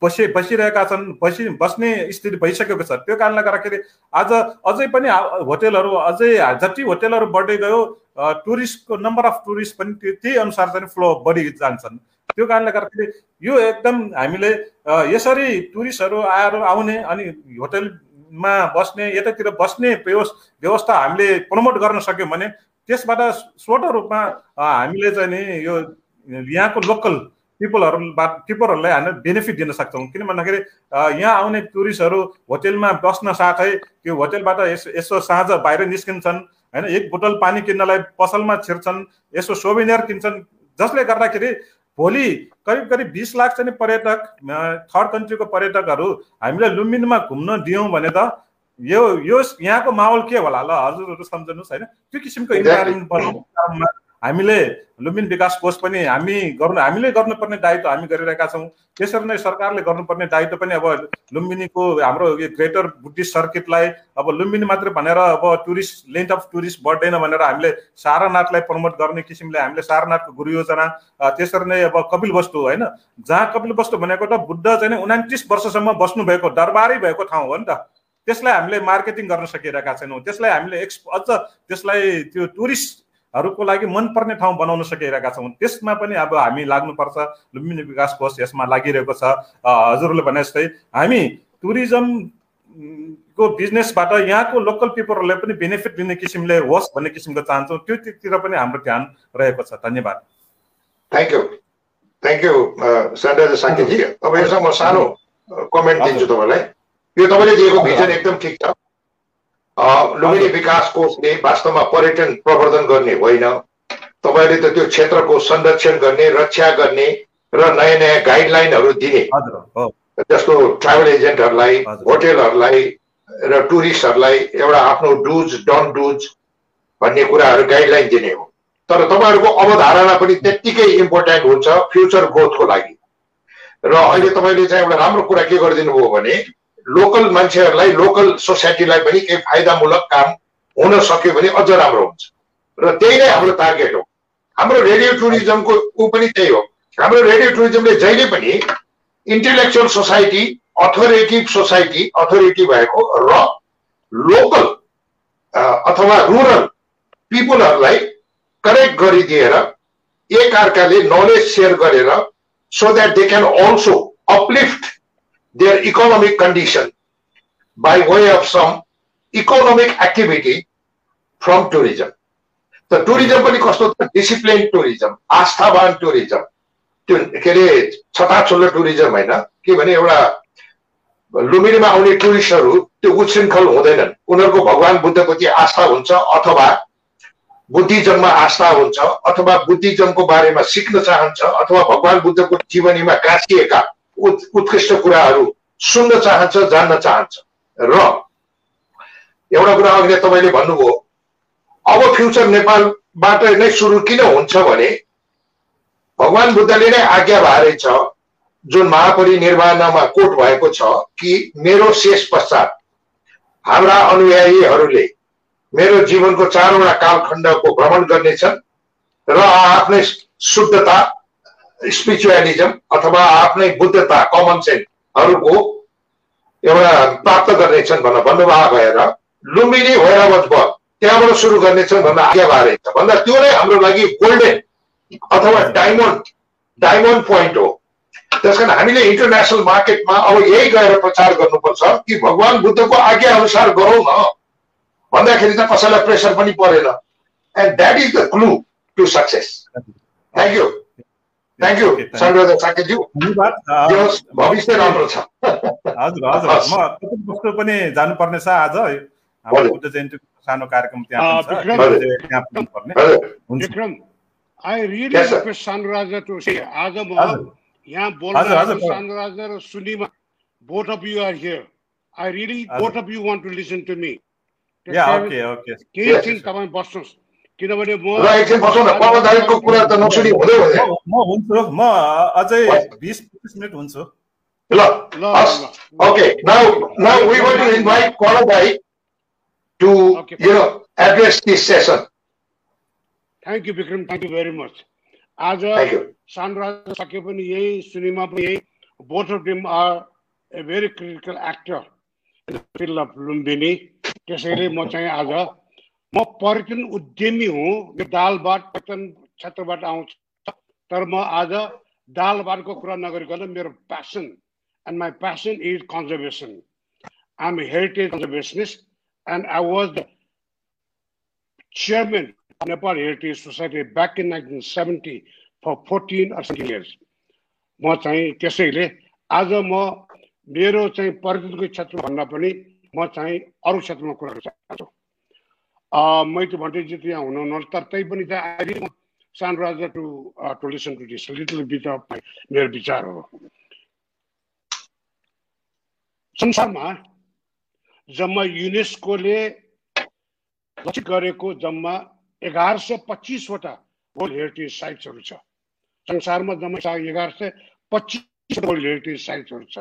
बसि बसिरहेका छन् बसि बस्ने स्थिति भइसकेको छ। त्यो कारणले गर्दाखेरि आज अझै पनि होटेलहरू अझै जति होटेलहरू बढ्दै गयो टुरिस्टको नम्बर अफ टुरिस्ट पनि त्यही अनुसार चाहिँ फ्लो बढी जान्छन्। त्यो कारणले गर्दाखेरि यो एकदम हामीले यसरी टुरिस्टहरू आएर आउने अनि होटेलमा बस्ने यतातिर बस्ने व्यवस्था हामीले प्रमोट गर्न सक्यौँ भने त्यसबाट स्वत रूपमा हामीले चाहिँ नि यो यहाँको लोकल पिपलहरूबाट पिपलहरूलाई हामीले बेनिफिट दिन सक्छौँ। किन भन्दाखेरि यहाँ आउने टुरिस्टहरू होटेलमा बस्न साथै त्यो होटेलबाट यसो यसो साँझ बाहिर निस्किन्छन् होइन? एक बोतल पानी किन्नलाई पसलमा छिर्छन् यसो सोभिनियर किन्छन्। जसले गर्दाखेरि भोलि करिब करिब बिस लाख चाहिँ पर्यटक थर्ड कन्ट्रीको पर्यटकहरू हामीले लुम्बिनीमा घुम्न दियौँ भने त यो यो यहाँको माहौल के होला? ल हजुरहरू सम्झनुहोस् होइन? त्यो किसिमको इन्भाइरोमेन्ट हामीले लुम्बिनी विकास कोष पनि हामी गर्नु हामीले गर्नुपर्ने दायित्व हामी गरिरहेका छौँ। त्यसरी नै सरकारले गर्नुपर्ने दायित्व पनि अब लुम्बिनीको हाम्रो यो ग्रेटर बुद्धिस्ट सर्किटलाई अब लुम्बिनी मात्रै भनेर अब टुरिस्ट लेन्थ अफ टुरिस्ट बढ्दैन भनेर हामीले सारनाथलाई प्रमोट गर्ने किसिमले हामीले सारनाथको गुरु योजना त्यसरी नै अब कपिल वस्तु होइन? जहाँ कपिल वस्तु भनेको त बुद्ध चाहिँ उनातिस वर्षसम्म बस्नुभएको दरबारै भएको ठाउँ हो नि त। त्यसलाई हामीले मार्केटिङ गर्न सकिरहेका छैनौँ। त्यसलाई हामीले एक्स अझ त्यसलाई त्यो टुरिस्ट हरूको लागि मनपर्ने ठाउँ बनाउन सकिरहेका छौँ। त्यसमा पनि अब हामी लाग्नुपर्छ लुम्बिनी विकास कोष यसमा लागिरहेको छ। हजुरहरूले भने जस्तै हामी टुरिज्मको बिजनेसबाट यहाँको लोकल पिपलहरूले पनि बेनिफिट लिने किसिमले होस् भन्ने किसिमको चाहन्छौँ। त्योतिर पनि हाम्रो ध्यान रहेको छ। धन्यवाद। थ्याङ्क यू थ्याङ्क यू सन्डर साङ्केजी अब यसमा म सानो कमेन्ट दिन्छु तपाईँलाई। यो तपाईँले दिएको भिजन एकदम ठिक छ। लुम्बिनी विकास कोषले वास्तवमा पर्यटन प्रवर्धन गर्ने होइन। तपाईँले त त्यो क्षेत्रको संरक्षण गर्ने रक्षा गर्ने र नयाँ नयाँ गाइडलाइनहरू दिने जस्तो ट्राभल एजेन्टहरूलाई होटेलहरूलाई र टुरिस्टहरूलाई एउटा आफ्नो डुज डन डुज भन्ने कुराहरू गाइडलाइन दिने हो। तर तपाईँहरूको अवधारणा पनि त्यत्तिकै इम्पोर्टेन्ट हुन्छ फ्युचर ग्रोथको लागि। र अहिले तपाईँले चाहिँ एउटा राम्रो कुरा के गरिदिनु भयो भने लोकल मान्छेहरूलाई लोकल सोसाइटीलाई पनि केही फाइदामूलक काम हुन सक्यो भने अझ राम्रो हुन्छ। र त्यही नै हाम्रो टार्गेट हो। हाम्रो रेडियो टुरिज्मको ऊ पनि त्यही हो। हाम्रो रेडियो टुरिज्मले जहिले पनि intellectual society authoritative society authority भएको र लोकल अथवा रुरल पिपुलहरूलाई करेक्ट गरिदिएर एक अर्काले नलेज सेयर गरेर so that they can also uplift their economic condition by way of some economic activity from tourism. त टुरिज्म पनि कस्तो छ? डिसिप्लिन टुरिज्म आस्थावान टुरिज्म त्यो के अरे छताछुल्लो टुरिज्म होइन। के भने एउटा लुम्बिनीमा आउने टुरिस्टहरू त्यो उच्छृङ्खल हुँदैनन्। उनीहरूको भगवान् बुद्धप्रति आस्था हुन्छ अथवा बुद्धिज्ममा आस्था हुन्छ अथवा बुद्धिज्मको बारेमा सिक्न चाहन्छ अथवा भगवान् बुद्धको जीवनीमा गाँसिएका उत्कृष्ट कुराहरू सुन्न चाहन्छ जान्न चाहन्छ। र एउटा कुरा अघि तपाईँले भन्नुभयो अब फ्युचर नेपालबाट नै सुरु किन हुन्छ भने भगवान् बुद्धले नै आज्ञा भएरै छ जुन महापरिनिर्वाणमा कोट भएको छ कि मेरो शेष पश्चात हाम्रा अनुयायीहरूले मेरो जीवनको चारवटा कालखण्डको भ्रमण गर्नेछन् र आफ्नै शुद्धता स्पिरिचुअलिजम अथवा आफ्नै बुद्धता कमन सेन्सहरूको एउटा प्राप्त गर्नेछन् भनेर भन्नुभएको भएर लुम्बिनी भैरवत भयो त्यहाँबाट सुरु गर्नेछन् भन्दा आज्ञा भएर भन्दा त्यो नै हाम्रो लागि गोल्डेन अथवा डायमन्ड डायमन्ड पोइन्ट हो। त्यस कारण हामीले इन्टरनेसनल मार्केटमा अब यही गएर प्रचार गर्नुपर्छ कि भगवान् बुद्धको आज्ञा अनुसार गरौँ न। भन्दाखेरि त कसैलाई प्रेसर पनि परेन। And that is the clue to success thank you thank you साकेतज्यू भविष्य राम्रो छ हजुर हजुर। म कति वस्तु पनि जानुपर्ने छ आज हाम्रो। बुद्ध जयन्तीको सानो कार्यक्रम त्यहाँ अ, पनि छ विक्रम। अहिले त्यहाँ पुग्नुपर्ने हजुर हुन्छ Vikram, I really Yes, sir. request Sanraja to say, आज म हजुर यहाँ हजुर, बोल्न हजुर, सर। Sanraja र सुनिमा both of you are here. I really, हजुर। both of you want to listen to me. त्यस या कारण ओके ओके केही Yes, छिन yes. तपाईँ बस्नुहोस् किनभने म एकछिन बसौँ न तारिकको कुरा त नसुनि हुँदै हुँदैन म हुन्छु म अझै बिस पच्चिस मिनट हुन्छु। ल ल Okay, now, now we want to invite Kwalabai to, Okay. you know, address this session. Thank you Vikram thank you very much आज. सानराज सके पनि यही सुनिमा पनि यही both of them are a very critical actor in field of Lumbini त्यसैले म चाहिँ आज म पर्यटन उद्यमी हुँ यो दालबाट पर्यटन क्षेत्रबाट आउँछ। तर म आज दालबाटको कुरा नगरिकन मेरो passion and my passion is conservation I am heritage conservationist and I was the chairman of Nepal Heritage Society back in 1970 for 14 or 17 years. म चाहिँ त्यसैले आज म मेरो चाहिँ पर्यटनको क्षेत्र भन्दा पनि म चाहिँ अरू क्षेत्रमा कुरा गर्न चाहन्छु। मैले भन्टेजी त यहाँ हुनुहुन्न तर तै पनि चाहिँ अहिले सान राजा to to listen to this little bit of मेरो विचार हो। संसारमा जम्मा युनेस्कोले लक्षित गरेको जम्मा एघार सय पच्चिसवटा वर्ल्ड हेरिटेज साइट्सहरू छ। संसारमा जम्मा एघार सय पच्चिस वर्ल्ड हेरिटेज साइट्सहरू छ।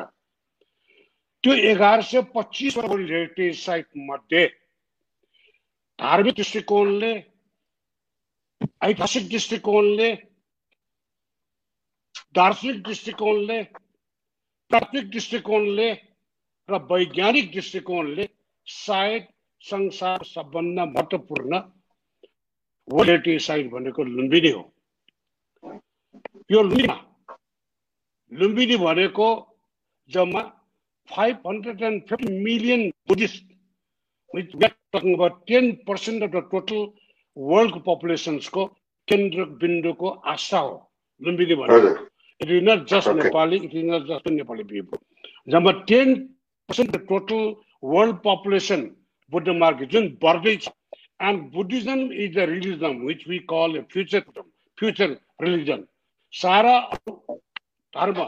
त्यो एघार सय पच्चिसवटा वर्ल्ड हेरिटेज साइट मध्ये धार्मिक दृष्टिकोणले ऐतिहासिक दृष्टिकोणले दार्शनिक दृष्टिकोणले प्राथमिक दृष्टिकोणले र वैज्ञानिक दृष्टिकोणले सायद संसार सबभन्दा महत्त्वपूर्ण वर्ल्ड साइट भनेको लुम्बिनी हो। यो लुम्बिनीमा लुम्बिनी भनेको जम्मा five hundred and fifty million Buddhist ten percent of the total world केन्द्र केन्द्रबिन्दुको आशा हो Lumbini it is not just Nepali it is not just Nepali जम्मा ten total world population Buddha जुन बढ्दैछ and Buddhism is a religion which we call religion सारा धर्म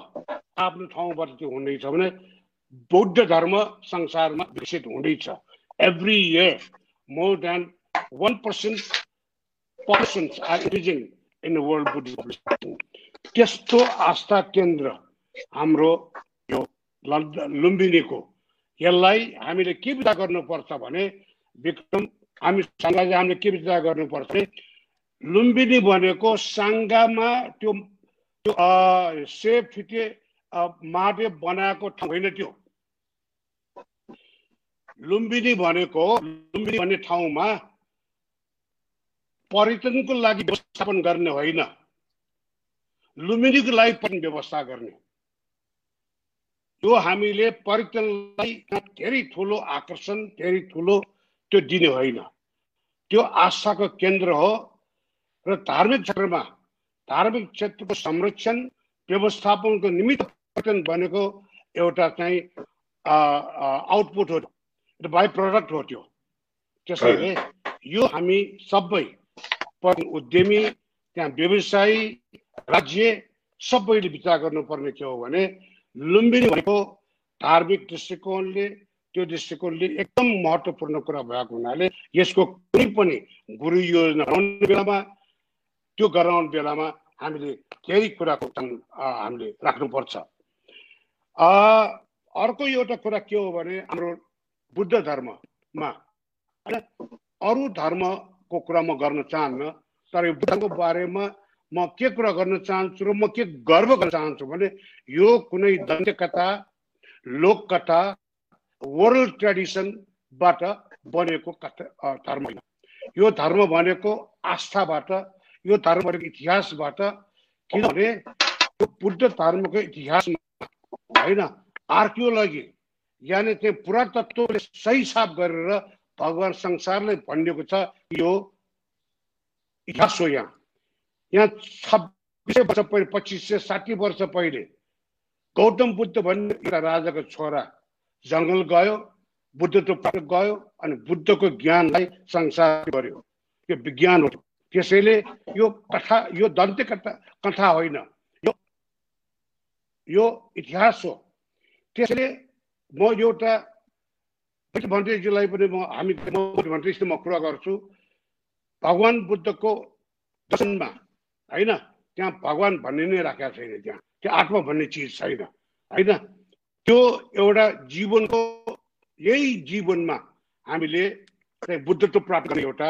आफ्नो ठाउँबाट त्यो हुँदैछ भने बौद्ध धर्म संसारमा विकसित हुँदैछ year more than one percent persons are increasing in world Buddhist त्यस्तो आस्था केन्द्र हाम्रो यो लुम्बिनीको यसलाई हामीले के विचार गर्नुपर्छ भने विक्रम हामी साङ्गाले हामीले के विचार गर्नुपर्छ भने लुम्बिनी भनेको साङ्गामा त्यो त्यो सेप फिटे माटे बनाएको ठाउँ होइन त्यो लुम्बिनी भनेको लुम्बिनी भन्ने ठाउँमा पर्यटनको लागि व्यवस्थापन गर्ने होइन। लुम्बिनीको लागि पनि व्यवस्था गर्ने त्यो हामीले पर्यटनलाई धेरै ठुलो आकर्षण धेरै ठुलो त्यो दिने होइन। त्यो आस्थाको केन्द्र हो र धार्मिक क्षेत्रमा धार्मिक क्षेत्रको संरक्षण व्यवस्थापनको निमित्त पर्यटन बनेको एउटा चाहिँ आउटपुट हो। बाई प्रडक्ट हो त्यो त्यसैले यो हामी सबै उद्यमी त्यहाँ व्यवसायी राज्य सबैले विचार गर्नुपर्ने के हो भने लुम्बिनी भनेको धार्मिक दृष्टिकोणले त्यो दृष्टिकोणले एकदम महत्त्वपूर्ण कुरा भएको हुनाले यसको कुनै पनि गुरु योजना बनाउने बेलामा त्यो गराउने बेलामा हामीले केही कुराको हामीले राख्नुपर्छ अर्को एउटा कुरा के हो भने हाम्रो बुद्ध धर्ममा। होइन? अरू धर्मको कुरा म गर्न चाहन्न तर यो बुद्धको बारेमा म के कुरा गर्न चाहन्छु र म के गर्व गर्न चाहन्छु भने यो कुनै दन्त्य कथा लोककथा वर्ल्ड ट्रेडिसनबाट बनेको कथा धर्म होइन। यो धर्म भनेको आस्थाबाट यो धर्म भनेको इतिहासबाट किनभने यो बुद्ध धर्मको इतिहासमा होइन आर्कियोलोजी यानि त्यो पुरातत्वले सही साफ गरेर भगवान् संसारले भनिएको छ यो इतिहास हो यहाँ। यहाँ छब्बिस वर्ष पहिले पच्चिस सय साठी वर्ष पहिले गौतम बुद्ध भन्ने एउटा राजाको छोरा जङ्गल गयो बुद्धत्व प्राप्त गयो अनि बुद्धको ज्ञानलाई संसार गर्यो। यो विज्ञान हो। त्यसैले यो कथा यो दन्त्य कथा कथा होइन। यो यो इतिहास हो। त्यसैले म एउटा मन्त्रीजीलाई पनि म हामी मन्त्रीसित म कुरा गर्छु। भगवान् बुद्धको दर्शनमा होइन त्यहाँ भगवान् भन्ने नै राखेको छैन त्यहाँ। त्यो आत्मा भन्ने चिज छैन होइन। त्यो एउटा जीवनको यही जीवनमा हामीले बुद्धत्व प्राप्त गर्ने एउटा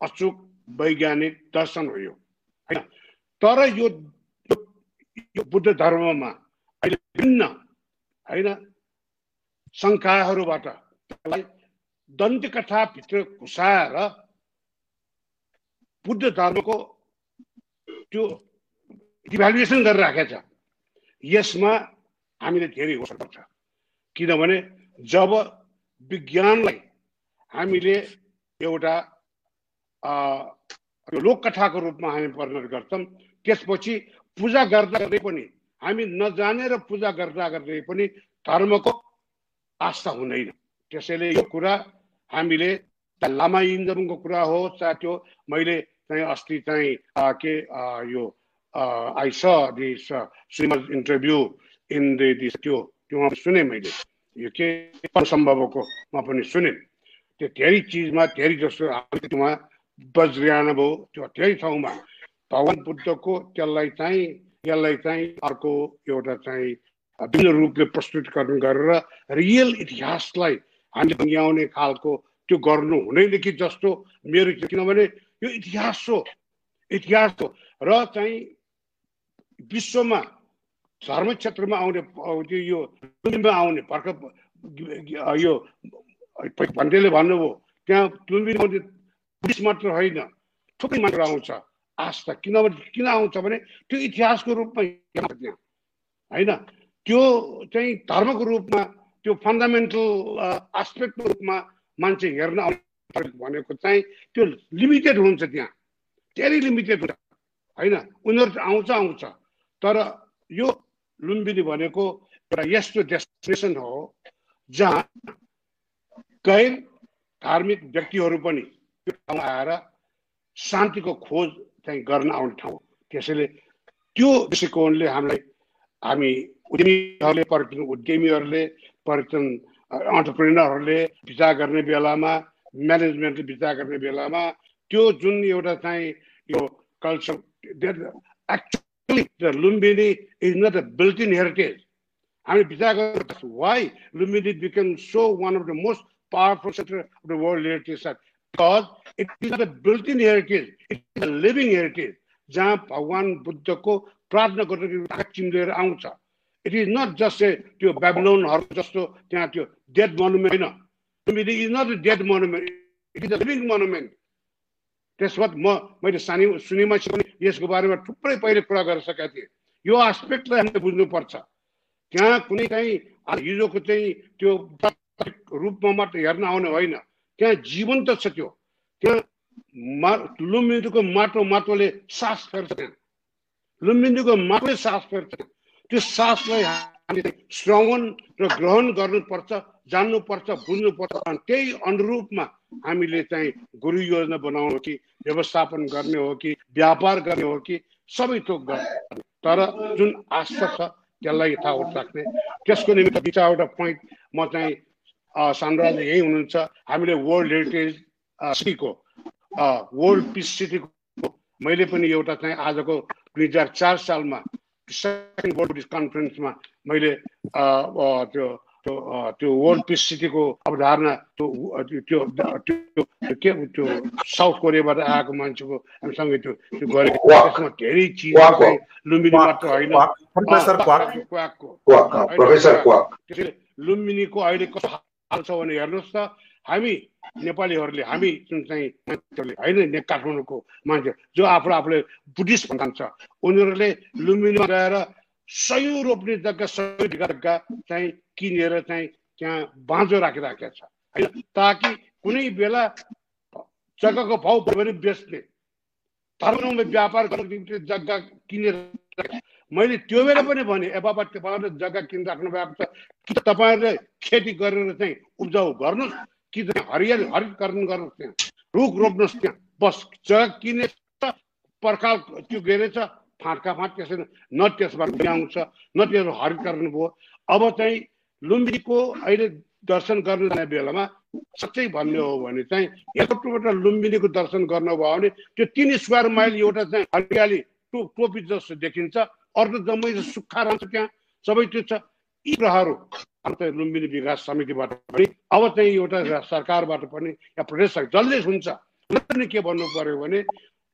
अचुक वैज्ञानिक दर्शन हो यो होइन। तर यो बुद्ध धर्ममा अहिले भिन्न होइन शङ्काहरूबाट दन्त कथाभित्र घुसाएर बुद्ध धर्मको त्यो इभ्यालुएसन गरेर राखेको छ यसमा हामीले धेरै पर्छ किनभने जब विज्ञानलाई हामीले एउटा लोककथाको रूपमा हामी परिणत गर्छौँ त्यसपछि पूजा गर्दा गर्दै पनि हामी नजानेर पूजा गर्दा गर्दै पनि धर्मको आस्था हुँदैन। त्यसैले यो कुरा हामीले लामा इन्जमको कुरा हो चाहे त्यो मैले चाहिँ अस्ति चाहिँ के यो आई स दिस श्रीमद इन्टरभ्यू इन दिस त्यो त्यो सुने मैले। यो के सम्भवको म पनि सुने। त्यो धेरै चिजमा धेरै जस्तो उहाँ वज्रयान भयो। त्यो धेरै ठाउँमा भगवान् बुद्धको त्यसलाई चाहिँ यसलाई चाहिँ अर्को एउटा चाहिँ विभिन्न रूपले प्रस्तुतिकरण गरेर रियल इतिहासलाई हामीले भङ्ग्याउने खालको त्यो गर्नु कि जस्तो मेरो किनभने यो इतिहास हो। इतिहास हो। र चाहिँ विश्वमा धर्म क्षेत्रमा आउने यो आउने भर्खर यो भन्टेले भन्नुभयो त्यहाँ तुलबिनी बुद्धिस्ट मात्र होइन थुप्रै मात्र आउँछ। आस्था किनभने किन आउँछ भने त्यो इतिहासको रूपमा होइन? त्यो चाहिँ धर्मको रूपमा त्यो फन्डामेन्टल एस्पेक्टको रूपमा मान्छे हेर्न भनेको चाहिँ त्यो लिमिटेड हुन्छ त्यहाँ। धेरै लिमिटेड हुन्छ होइन? उनीहरू आउँछ आउँछ। तर यो लुम्बिनी भनेको एउटा यस्तो डेस्टिनेसन हो जहाँ गैर धार्मिक व्यक्तिहरू पनि त्यो ठाउँ आएर शान्तिको खोज चाहिँ गर्न आउने ठाउँ त्यसैले त्यो दृष्टिकोणले हामीलाई हामी उद्यमीहरूले पर्यटन उद्यमीहरूले पर्यटन अन्टरप्रेनरहरूले विचार गर्ने बेलामा म्यानेजमेन्टले विचार गर्ने बेलामा त्यो जुन एउटा चाहिँ यो culture actually Lumbini is not a built in heritage हामी विचार गर्नु why Lumbini become so one of the most powerful sector of the world heritage site because it is a built in heritage it is a living heritage जहाँ भगवान् बुद्धको प्रार्थना गर्दाखेरि चिम्लेर आउँछ। It is not just a त्यो बेबलोनहरू जस्तो त्यहाँ त्यो डेड मोनुमेन्ट होइन it is not dead monument it is a living monument त्यसबाट म मैले सानी सुनिमा पनि यसको बारेमा थुप्रै पहिले कुरा गरिसकेका थिएँ यो आस्पेक्टलाई हामीले बुझ्नुपर्छ त्यहाँ कुनै चाहिँ हिजोको चाहिँ त्यो रूपमा मात्र हेर्न आउने होइन त्यहाँ जीवन त छ त्यो त्यहाँ मा लुम्बिनीको माटो माटोले सास फेर्छ त्यहाँ लुम्बिनीको माटोले सास फेर्छ त्यो सासलाई हामीले श्रवण र ग्रहण गर्नुपर्छ जान्नुपर्छ बुझ्नुपर्छ त्यही अनुरूपमा हामीले चाहिँ गुरु योजना बनाउनु हो कि व्यवस्थापन गर्ने हो कि व्यापार गर्ने हो कि सबै थोक गर्ने तर जुन आस्था छ त्यसलाई यथावत राख्ने। त्यसको निमित्त दुई चारवटा पोइन्ट म चाहिँ साम्राज्य यही हुनुहुन्छ। हामीले वर्ल्ड हेरिटेज सिटीको वर्ल्ड पिस सिटीको मैले पनि एउटा चाहिँ आजको दुई हजार चार सालमा सेकेन्ड वर्ल्ड कन्फरेन्समा मैले त्यो त्यो त्यो वर्ल्ड पिस सिटीको अवधारणा त्यो त्यो त्यो के त्यो साउथ कोरियाबाट आएको मान्छेको हामीसँग त्यो त्यो गरेको त्यसमा धेरै चिज लुम्बिनी मात्र होइन। लुम्बिनीको अहिले कस्तो हाल छ भने हेर्नुहोस् त। हामी नेपालीहरूले हामी जुन चाहिँ मान्छेहरूले होइन काठमाडौँको मान्छे। जो आफू आफूले बुद्धिस्ट भन्छ उनीहरूले लुम्बिनीमा गएर सयौँ रोप्ने जग्गा सय जग्गा चाहिँ किनेर चाहिँ त्यहाँ बाँझो राखिराखेका छ। होइन ताकि कुनै बेला जग्गाको भाउ भने बेच्ने। धर्ममा व्यापार गर्नको निम्ति जग्गा किनेर मैले त्यो बेला पनि भने ए बाबा तपाईँहरूले जग्गा किनिराख्नु भएको छ। तपाईँहरूले खेती गरेर चाहिँ उब्जाउ गर्नुहोस् कि हरियाली हरितकरण गर्नुहोस् त्यहाँ रुख रोप्नुहोस् त्यहाँ बस जग्गा किने पर्खाल त्यो के अरे छ फाँटका फाँट त्यसरी न त्यसबाट आउँछ न त्यसबाट हरितकरण भयो अब चाहिँ लुम्बिनीको अहिले दर्शन गर्न जाने बेलामा साँच्चै भन्ने हो भने चाहिँ यत्रोबाट लुम्बिनीको दर्शन गर्नुभयो भने त्यो तिन स्क्वायर माइल एउटा चाहिँ हरियाली टो टोपी जस्तो देखिन्छ अर्को जम्मै सुक्खा रहन्छ त्यहाँ सबै त्यो छ यी कुराहरू अन्त लुम्बिनी विकास समितिबाट पनि अब चाहिँ एउटा सरकारबाट पनि या प्रदेश जसले हुन्छ पनि के भन्नु पर्यो भने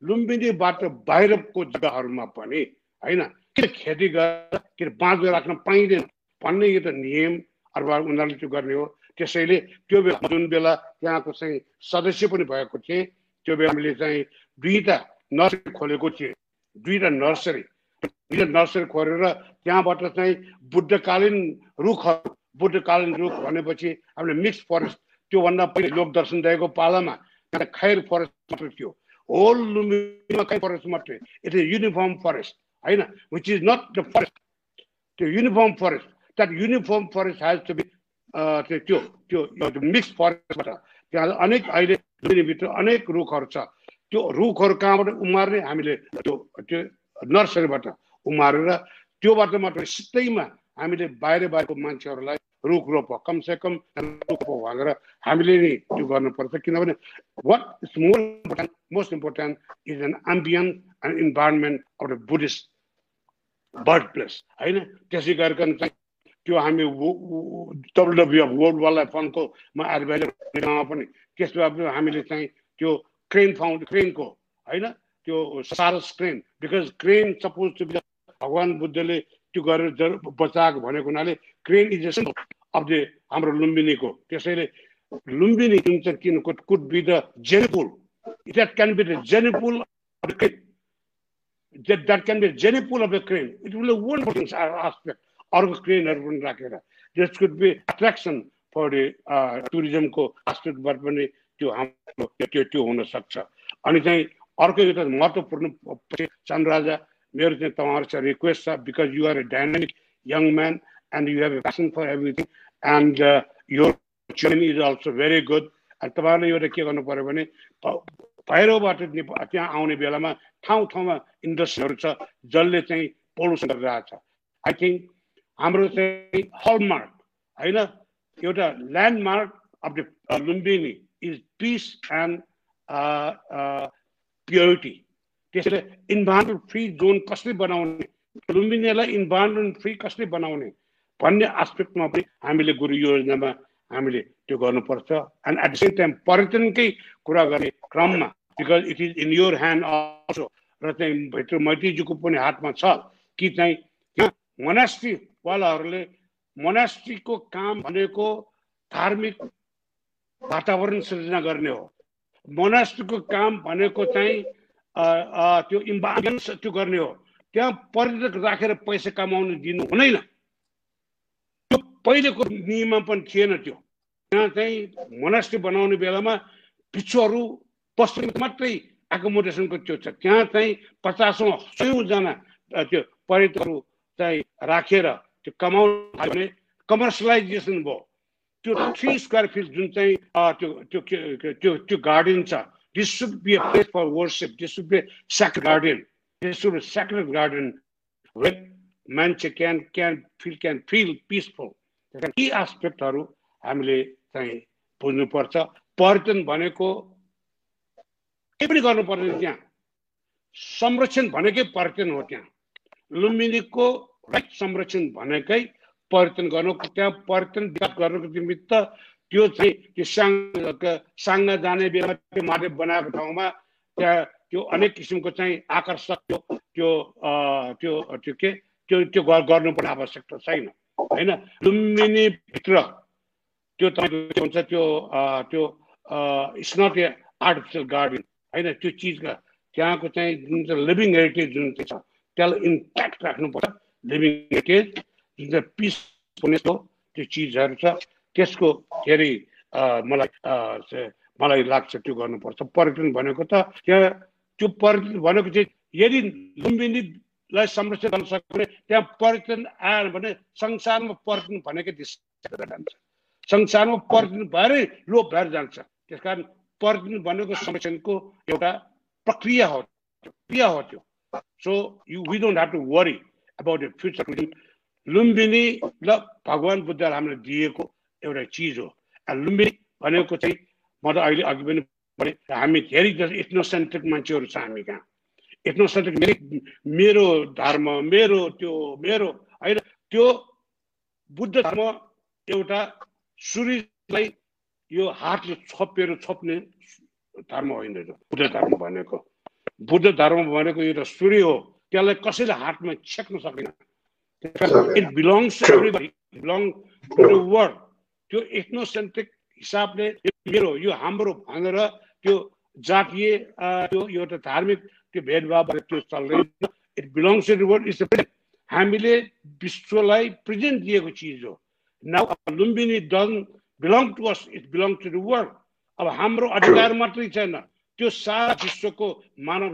लुम्बिनीबाट बाहिरको जग्गाहरूमा पनि होइन किन खेती गरेर किन बाँझो राख्न पाइँदैन भन्ने यो त नियम अथवा उनीहरूले त्यो गर्ने हो। त्यसैले त्यो बेला जुन बेला त्यहाँको चाहिँ सदस्य पनि भएको थिएँ त्यो बेला हामीले चाहिँ दुईवटा नर्सरी खोलेको थिएँ दुईवटा नर्सरी दुईवटा नर्सरी खोलेर त्यहाँबाट चाहिँ बुद्धकालीन रुखहरू बुद्धकालीन रुख भनेपछि हामीले मिक्स फरेस्ट त्योभन्दा पहिले लोक दर्शन दिएको पालामा खैर फरेस्ट मात्र थियो। होल लुम्बिनीमा खैर फरेस्ट मात्रै। इट इज युनिफर्म फरेस्ट होइन? Which is not the forest त्यो uniform forest that uniform forest has to be त्यो त्यो मिक्स फरेस्टबाट त्यहाँ अनेक अहिले भित्र अनेक रुखहरू छ। त्यो रुखहरू कहाँबाट उमार्ने? हामीले त्यो त्यो नर्सरीबाट उमारेर त्योबाट मात्र सिधैमा हामीले बाहिर बाहिरको मान्छेहरूलाई रुख रोप कमसे कम भनेर हामीले नै त्यो गर्नुपर्छ किनभने what is more important most important is an ambience and environment of the Buddhist birth place होइन? त्यसै गरिकन त्यो हामी डब्लुडब्लुएफ वर्ल्ड वाइल्ड फन्डकोमा एडभाइजर पनि त्यसमा हामीले चाहिँ त्यो क्रेन फाउन्ड क्रेनको होइन? त्यो सारस crane because crane suppose to भगवान् बुद्धले त्यो गरेर बचाएको भनेको हुनाले crane is a of the हाम्रो लुम्बिनीको। त्यसैले लुम्बिनी जुन चाहिँ किन could be the gene pool that can be the gene pool of the crane that can be gene pool of the crane it will aspect अर्को क्रेनहरू पनि राखेर। जस कुड बी एट्र्याक्सन फर टुरिज्मको आस्पेक्टबाट पनि त्यो हाम्रो त्यो त्यो हुनसक्छ अनि चाहिँ अर्को एउटा महत्त्वपूर्ण चन्द्रराजा मेरो चाहिँ तपाईँहरू रिक्वेस्ट छ because you are a dynamic young man and you have a passion for everything and यो train is also very good अनि तपाईँहरूले एउटा के गर्नु पऱ्यो भने बाहिरबाट त्यहाँ आउने बेलामा ठाउँ ठाउँमा इन्डस्ट्रीहरू छ जसले चाहिँ पोल्युसन छ आई थिङ्क हाम्रो चाहिँ हलमार्क होइन एउटा landmark of the Lumbini is peace and purity त्यसैले इन्भाइरोमेन्ट फ्री जोन कसरी बनाउने? लुम्बिनीलाई इन्भाइरोमेन्ट फ्री कसरी बनाउने? भन्ने आस्पेक्टमा पनि हामीले गुरु योजनामा हामीले त्यो गर्नुपर्छ। And at the same time पर्यटनकै कुरा गर्ने क्रममा because it is in your hand also र चाहिँ भित्र मैत्रीजीको पनि हातमा छ कि चाहिँ त्यहाँ मोनास्ट्री वालाहरूले मोनास्ट्रीको काम भनेको धार्मिक वातावरण सृजना गर्ने हो। मोनास्ट्रीको काम भनेको चाहिँ त्यो इम्बालेन्स त्यो गर्ने हो। त्यहाँ पर्यटक राखेर पैसा कमाउनु दिनु हुँदैन। त्यो पहिलेको नियममा पनि थिएन त्यो। त्यहाँ चाहिँ मोनास्ट्री बनाउने बेलामा भिक्षुहरू बस्ने मात्रै एकोमोडेसनको त्यो छ। त्यहाँ चाहिँ पचासौँ सयौँजना त्यो पर्यटकहरू चाहिँ राखेर त्यो कमाउनु भने कमर्सियलाइजेसन भयो। त्यो थ्री स्क्वायर फिट जुन चाहिँ त्यो त्यो त्यो त्यो गार्डन छ this should be a place for worship this should be sacred garden this should be sacred garden when मान्छे can can feel can feel peaceful यी एस्पेक्टहरू हामीले चाहिँ बुझ्नुपर्छ पर्यटन भनेको के पनि गर्नु पर्दैन त्यहाँ संरक्षण भनेकै पर्यटन हो त्यहाँ लुम्बिनीको राइट संरक्षण भनेकै पर्यटन गर्नु त्यहाँ पर्यटन विकास गर्नुको निमित्त त्यो चाहिँ त्यो साङ साङ्गा जाने बेला त्यो बनाएको ठाउँमा त्यहाँ त्यो अनेक किसिमको चाहिँ आकर्षक त्यो त्यो त्यो त्यो के त्यो त्यो गर्नुपर्ने आवश्यकता छैन होइन? लुम्बिनीभित्र त्यो तपाईँको के भन्छ त्यो त्यो इट्स ए आर्टिफिसियल गार्डन होइन? त्यो चिजका त्यहाँको चाहिँ जुन चाहिँ लिभिङ हेरिटेज जुन चाहिँ छ त्यसलाई इन्ट्याक्ट राख्नुपर्छ। लिभिङ हेरिटेज जुन चाहिँ पिस हुने त्यो चिजहरू छ त्यसको धेरै मलाई मलाई लाग्छ त्यो गर्नुपर्छ पर्यटन भनेको त त्यहाँ त्यो पर्यटन भनेको चाहिँ यदि लुम्बिनीलाई संरक्षण गर्न सक्यो भने त्यहाँ पर्यटन आयो भने संसारमा पर्यटन भनेकै दिशा जान्छ संसारमा पर्यटन भएरै लोप भएर जान्छ त्यस कारण पर्यटन भनेको संरक्षणको एउटा प्रक्रिया हो क्रिया हो त्यो so you we don't have to worry about future Lumbini ल भगवान् बुद्धले हामीलाई दिएको एउटा चिज हो। लुम्बिनी भनेको चाहिँ म त अहिले अघि पनि भने हामी धेरै जस्तो इथ्नोसेन्ट्रिक मान्छेहरू छ हामी कहाँ। इथ्नोसेन्ट्रिक मेरो मेरो धर्म मेरो त्यो मेरो होइन त्यो बुद्ध धर्म एउटा सूर्यलाई यो हातले छोपेर छोप्ने धर्म होइन बुद्ध धर्म भनेको। बुद्ध धर्म भनेको एउटा सूर्य हो। त्यसलाई कसैले हातमा छेक्न सकेन it belongs to everybody belong to the world त्यो एथ्नोसेन्ट्रिक हिसाबले मेरो यो हाम्रो भनेर त्यो जातीय त्यो एउटा धार्मिक त्यो भेदभाव त्यो चल्दैन। It belongs to the world is हामीले विश्वलाई प्रेजेन्ट दिएको चिज हो। Now Lumbini don't belong to us it belong to the world अब हाम्रो अधिकार मात्रै छैन। त्यो सारा विश्वको मानव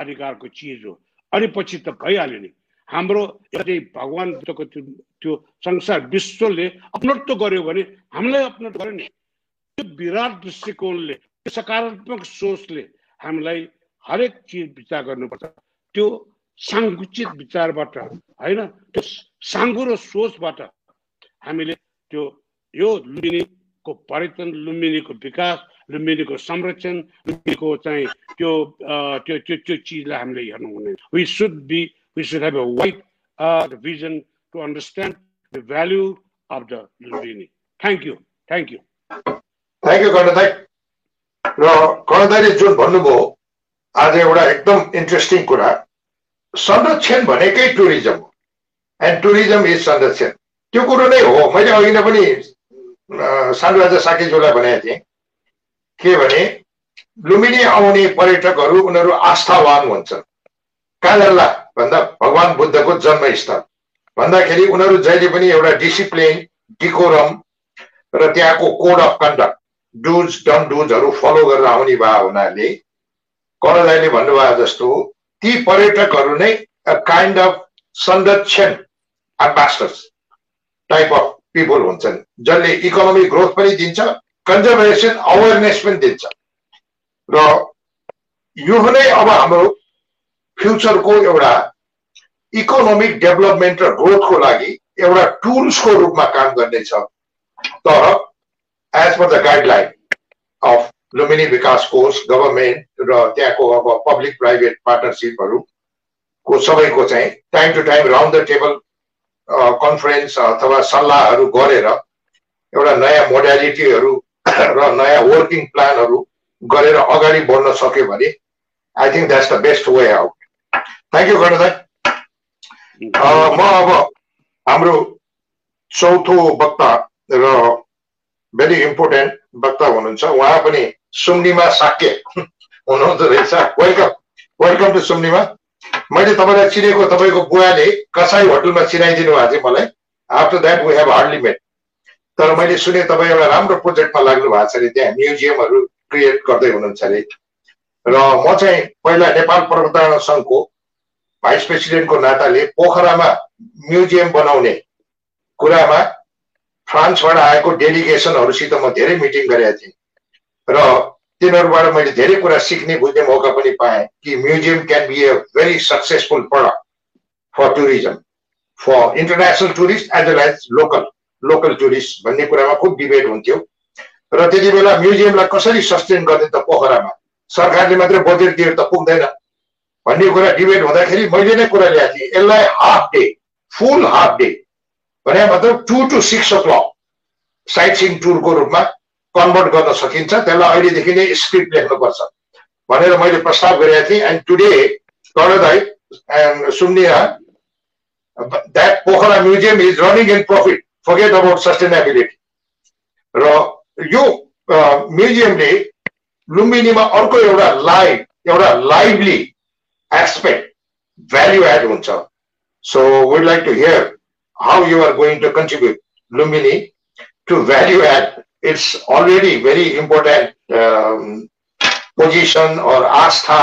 अधिकारको चिज हो। अनि पछि त भइहाल्यो नि। हाम्रो यदि भगवान् बुद्धको त्यो संसार विश्वले अपनत्व गर्यो भने हामीलाई अपनत्व गर्यो नि त्यो विराट दृष्टिकोणले त्यो सकारात्मक सोचले हामीलाई हरेक चिज विचार गर्नुपर्छ त्यो साङ्कुचित विचारबाट होइन त्यो साङ्गुरो सोचबाट हामीले त्यो यो लुम्बिनीको पर्यटन लुम्बिनीको विकास लुम्बिनीको संरक्षण लुम्बिनीको चाहिँ त्यो त्यो त्यो चिजलाई हामीले हेर्नु हुने we should be we should have a wide uh, vision to understand the value of the Lumbini. Thank you. Thank you. Thank you कर्णदाई र कर्णदाईले जुन भन्नुभयो आज एउटा एकदम इन्ट्रेस्टिङ कुरा। संरक्षण भनेकै टुरिज्म हो। एन्ड टुरिज्म इज संरक्षण। त्यो कुरो नै हो। मैले अघि नै पनि सानो राजा साकेज्यूलाई भनेको थिएँ। के भने लुम्बिनी आउने पर्यटकहरू उनीहरू आस्थावान हुन्छन्। कहाँ भन्दा भगवान् बुद्धको जन्मस्थल। भन्दाखेरि उनीहरू जहिले पनि एउटा डिसिप्लिन डिकोरम र त्यहाँको code of conduct dos don't डुजहरू follow गरेर आउने भए हुनाले कणदाईले भन्नुभयो जस्तो ती पर्यटकहरू नै काइन्ड अफ संरक्षण एम्बासडर्स टाइप अफ पिपल हुन्छन् जसले इकोनोमिक ग्रोथ पनि दिन्छ कन्जर्भेसन अवेरनेस पनि दिन्छ। र यो नै अब हाम्रो फ्युचरको एउटा इकोनोमिक डेभलपमेन्ट र ग्रोथको लागि एउटा टुल्सको रूपमा काम गर्नेछ तर as per the guideline of Lumbini Vikas Kosh government र त्यहाँको अब पब्लिक प्राइभेट पार्टनरसिपहरूको सबैको चाहिँ time to time round the table conference अथवा सल्लाहहरू गरेर एउटा नयाँ मोडालिटीहरू र नयाँ वर्किङ प्लानहरू गरेर अगाडि बढ्न सक्यो भने I think that's the best way out thank you गर्नु म अब हाम्रो चौथो वक्ता र भेरी इम्पोर्टेन्ट वक्ता हुनुहुन्छ उहाँ पनि सुम्निमा साक्य हुनुहुँदो रहेछ वेलकम वेलकम टु सुम्निमा मैले तपाईँलाई चिनेको तपाईँको बुवाले कसाई होटलमा चिनाइदिनु भएको थियो मलाई after that we have hardly met तर मैले सुने तपाईँ एउटा राम्रो प्रोजेक्टमा लाग्नु भएको छ अरे त्यहाँ म्युजियमहरू क्रिएट गर्दै हुनुहुन्छ अरे र म चाहिँ पहिला नेपाल पर्वतारोहण सङ्घको भाइस प्रेसिडेन्टको नाताले पोखरामा म्युजियम बनाउने कुरामा फ्रान्सबाट आएको डेलिगेसनहरूसित म धेरै मिटिङ गरेका थिएँ। र तिनीहरूबाट मैले धेरै कुरा सिक्ने बुझ्ने मौका पनि पाएँ कि museum can be a very successful product for tourism for international tourist as well as local local tourist भन्ने कुरामा खुब डिबेट हुन्थ्यो। र त्यति बेला म्युजियमलाई कसरी सस्टेन गर्ने त पोखरामा? सरकारले मात्रै बजेट दिएर त पुग्दैन। भन्ने कुरा डिबेट हुँदाखेरि मैले नै कुरा ल्याएको थिएँ यसलाई half day full half day भने मतलब two to six o'clock sightseeing टुरको रूपमा कन्भर्ट गर्न सकिन्छ। त्यसलाई अहिलेदेखि नै स्क्रिप्ट लेख्नुपर्छ भनेर मैले प्रस्ताव गरेका थिएँ। And today कर्णदाई and that Pokhara museum is running in profit forget about sustainability र यो म्युजियमले लुम्बिनीमा अर्को एउटा लाइभ एउटा लाइभली एस्पेक्ट भ्याल्यु एड हुन्छ so would like to hear how you are going to contribute Lumbini to value add it's already very important um, position or आस्था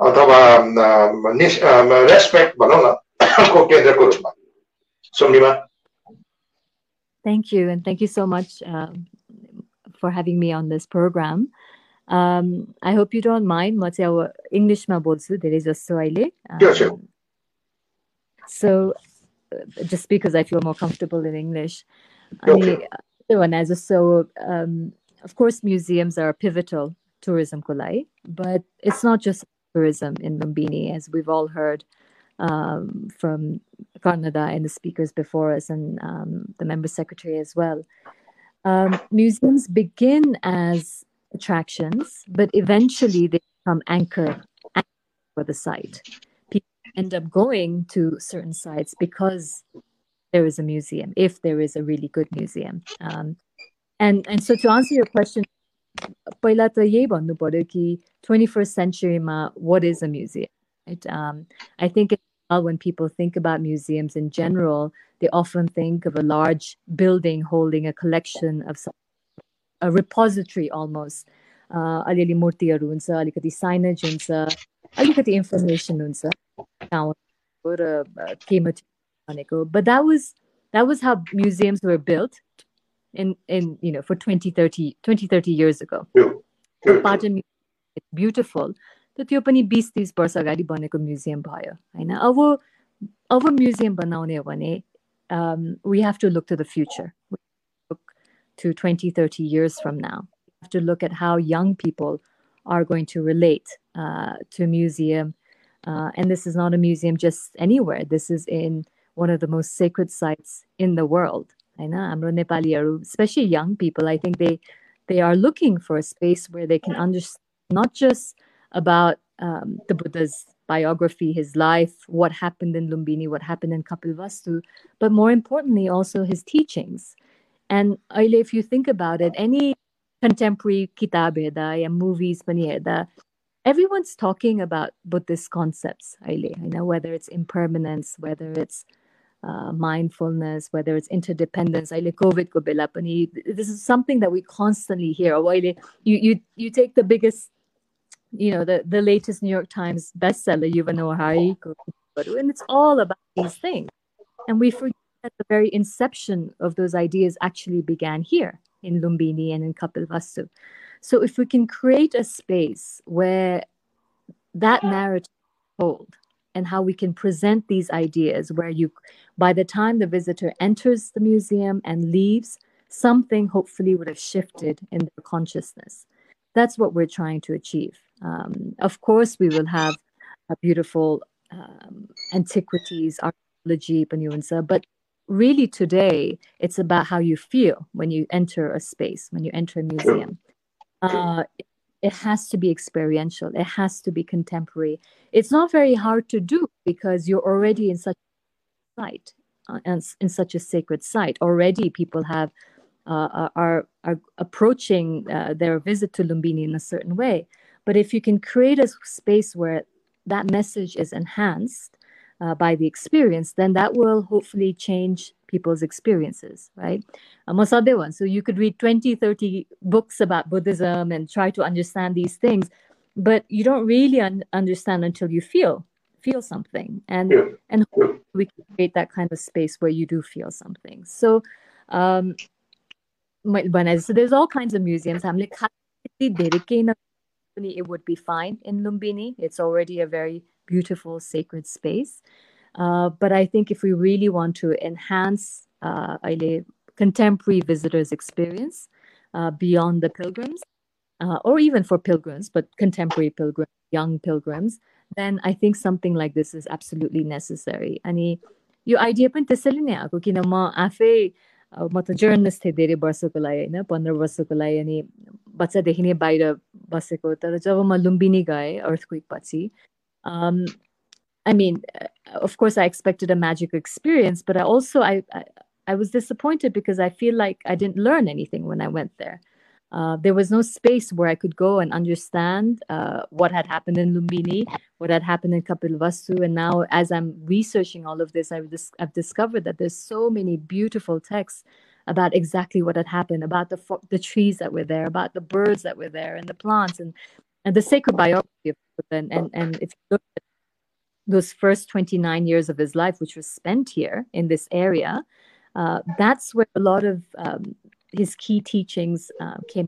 अथवा रेस्पेक्ट भनौँ न को केन्द्रको रूपमा Sumnima Thank you, and thank you so much um, for having me on this program. Um, I hope you don't mind. म चाहिँ अब इङ्ग्लिसमा बोल्छु धेरै जस्तो अहिले So, just because I feel more comfortable in English. अनि one as a so um, of course museums are pivotal tourism kulai but it's not just tourism in lumbini as we've all heard um, from Karnada and the speakers before us and um, the member secretary as well um, museums begin as attractions but eventually they become anchor, anchor for the site people end up going to certain sites because there is a museum, if there is a really good museum. Um, and, and so to answer your question, पहिला त यही भन्नु पर्यो कि twenty first सेन्चुरीमा what is a museum right? Um, I think when people think about museums in general, they often think of a large building holding a collection of some, a repository almost. Uh, अलिअलि मूर्तिहरू हुन्छ अलिकति साइनेज हुन्छ अलिकति इन्फर्मेसन हुन्छ र केमा but that was that was how museums were built in in you know for 20 30 20 30 years ago Pajan it's beautiful त त्यो पनि बिस तिस वर्ष अगाडि बनेको म्युजियम भयो होइन अब अब म्युजियम बनाउने हो भने we have to look to the future look to 20 30 years from now we have to look at how young people are going to relate uh, to a museum uh, and this is not a museum just anywhere this is in one of the most sacred sites in the world. especially young people, I think they they are looking for a space where they can understand not just about um, the Buddha's biography, his life, what happened in Lumbini, what happened in Kapilvastu, but more importantly, also his teachings. And if you think about it, any contemporary kitab and movies, everyone's talking about Buddhist concepts, you know, whether it's impermanence, whether it's uh, mindfulness, whether it's interdependence. COVID This is something that we constantly hear. You, you, you take the biggest, you know, the, the latest New York Times bestseller, Yuval Hari, and it's all about these things. And we forget that the very inception of those ideas actually began here in Lumbini and in Kapilvastu. So if we can create a space where that narrative hold and how we can present these ideas where you by the time the visitor enters the museum and leaves something hopefully would have shifted in their consciousness that's what we're trying to achieve um, of course we will have a beautiful um, antiquities archaeology but really today it's about how you feel when you enter a space when you enter a museum. Uh, it has to be experiential. It has to be contemporary. It's not very hard to do because you're already in such a site uh, and in such a sacred site. Already people have uh, are are approaching uh, their visit to lumbini in a certain way. But if you can create a space where that message is enhanced uh, by the experience then that will hopefully change people's experiences, right? one. So you could read 20, 30 books about Buddhism and try to understand these things, but you don't really un- understand until you feel feel something and Yeah. and we can create that kind of space where you do feel something so um when I, so there's all kinds of museums I'm like it would be fine in Lumbini it's already a very beautiful sacred space uh, but I think if we really want to enhance uh, अहिले contemporary visitors experience uh, beyond the pilgrims uh, or even for pilgrims but contemporary pilgrims young pilgrims then I think something like this is absolutely necessary अनि यो आइडिया पनि त्यसैले नै आएको किन म आफै अब म त जर्नलिस्ट थिएँ धेरै वर्षको लागि होइन पन्ध्र वर्षको लागि अनि बच्चादेखि नै बाहिर बसेको तर जब म लुम्बिनी गएँ अर्थक्विक पछि I mean, of course, I expected a magical experience, but I also I, I, I was disappointed because I feel like I didn't learn anything when I went there. Uh, there was no space where I could go and understand uh, what had happened in Lumbini, what had happened in Kapilvastu. And now, as I'm researching all of this, I've, dis- I've discovered that there's so many beautiful texts about exactly what had happened, about the fo- the trees that were there, about the birds that were there, and the plants, and and the sacred biography of And and, and if you look at those first 29 years of his life, which was spent here in this area, uh, that's where a lot of um, his key teachings uh, came.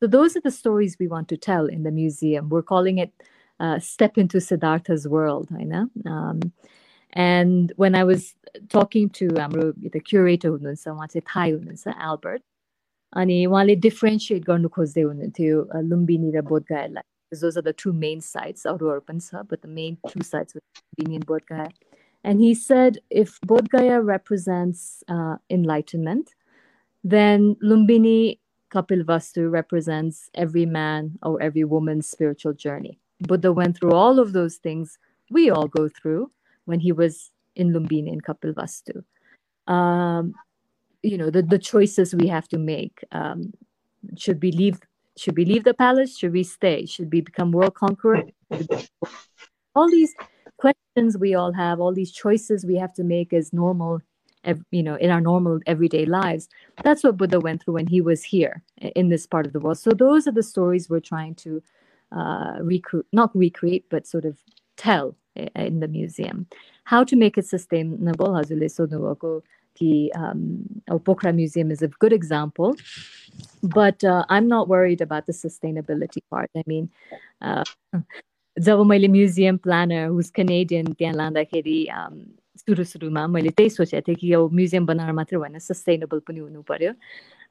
So those are the stories we want to tell in the museum. We're calling it uh, "Step into Siddhartha's World." I know. Um, and when I was talking to हाम्रो the curator हुनुहुन्छ उहाँ चाहिँ थाई हुनुहुन्छ Albert, अनि उहाँले डिफ्रेन्सिएट गर्नु खोज्दै हुनुहुन्थ्यो लुम्बिनी र बोधगयालाई those are the two main sites, Aurora but the main two sites were Lumbini and Bodh Gaya. And he said if Bodh Gaya represents uh, enlightenment, then Lumbini Kapilvastu represents every man or every woman's spiritual journey. Buddha went through all of those things we all go through when he was in Lumbini in Kapilvastu. Um, you know, the, the choices we have to make. Um, should we leave should we leave the palace? Should we stay? Should we become world conqueror? all these questions we all have, all these choices we have to make as normal, you know in our normal everyday lives. That's what buddha went through when he was here in this part of the world. So those are the stories we're trying to uh, recruit not recreate but sort of tell in the museum. How to make it sustainable hazuleso nuoko the um, Opokra Museum is a good example, but uh, I'm not worried about the sustainability part. I mean, uh, Zawamaili Museum planner, who's Canadian, Dianlanda um, सुरु सुरुमा मैले त्यही सोचेको थिएँ कि अब म्युजियम बनाएर मात्रै भएन सस्टेनेबल पनि हुनु पर्यो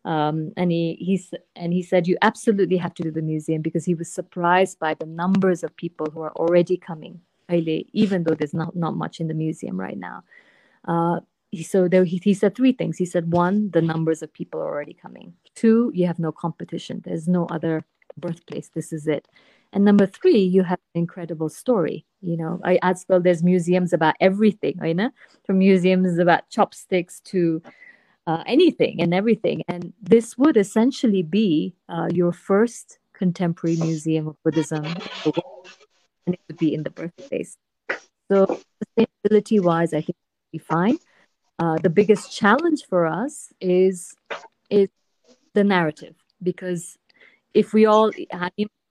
um, and he he's and he said you absolutely have to do the museum because he was surprised by the numbers of people who are already coming even though there's not not much in the museum right now uh, he, so there he, he said three things he said one the numbers of people are already coming two you have no competition there's no other birthplace this is it and number three you have an incredible story. You know i asked well there's museums about everything you know from museums about chopsticks to uh, anything and everything. And this would essentially be uh, your first contemporary museum of buddhism and it would be in the birthplace. So sustainability wise i think would be fine. Uh, the biggest challenge for us is is the narrative because if we all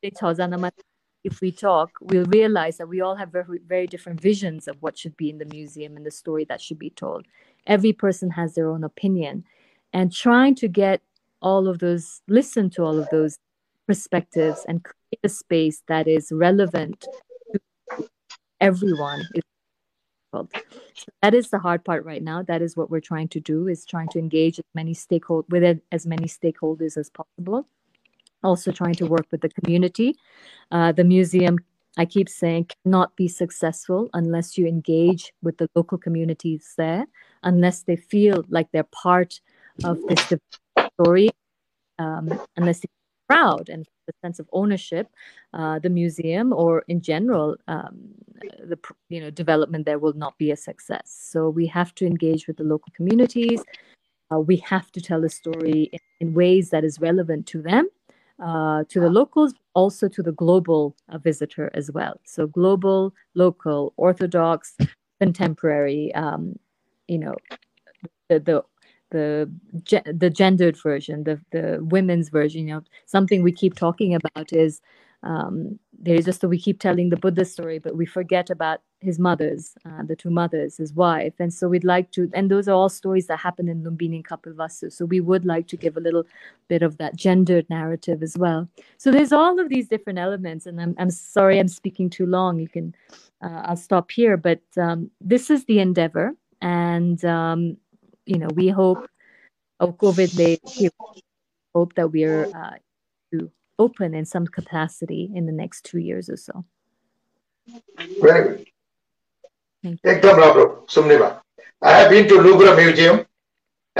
if we talk we'll realize that we all have very, very different visions of what should be in the museum and the story that should be told every person has their own opinion and trying to get all of those listen to all of those perspectives and create a space that is relevant to everyone is so that is the hard part right now. That is what we're trying to do: is trying to engage as many stakeholders with as many stakeholders as possible. Also, trying to work with the community. Uh, the museum, I keep saying, cannot be successful unless you engage with the local communities there, unless they feel like they're part of this story, um, unless they're proud and the sense of ownership, uh, the museum or in general, um, the you know development there will not be a success. So we have to engage with the local communities. Uh, we have to tell a story in, in, ways that is relevant to them, uh, to the locals, also to the global uh, visitor as well. So global, local, orthodox, contemporary. Um, you know, the the the, the gendered version, the the women's version. You know, something we keep talking about is um, there is just that we keep telling the Buddha story, but we forget about his mothers, uh, the two mothers, his wife. And so we'd like to, and those are all stories that happen in Lumbini and Kapilvastu. So we would like to give a little bit of that gendered narrative as well. So there's all of these different elements. And I'm, I'm sorry I'm speaking too long. You can, uh, I'll stop here. But um, this is the endeavor. And, um, you know, we hope, of COVID late, hope that we're uh, to open in some capacity in the next two years or so. Very good. એકદમ રાબરો I have been to Louvre Museum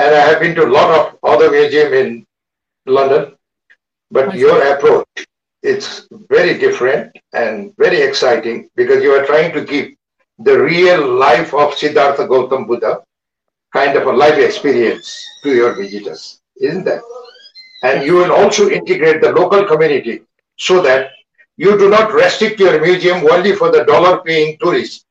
and I have been to a lot of other museum in London, but awesome. your approach it's very different and very exciting because you are trying to give the real life of Siddhartha Gautam Buddha kind of a life experience to your visitors, isn't that? And you will also integrate the local community so that you do not restrict your museum only for the dollar paying tourists.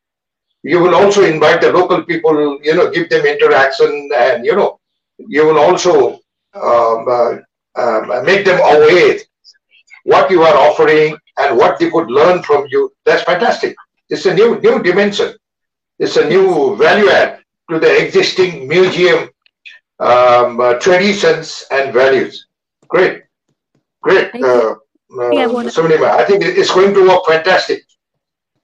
You will also invite the local people, you know, give them interaction and, you know, you will also um, uh, um, make them aware what you are offering and what they could learn from you. That's fantastic. It's a new new dimension. It's a new value add to the existing museum um, uh, traditions and values. Great, great. Uh, uh, I, I think it's going to work fantastic.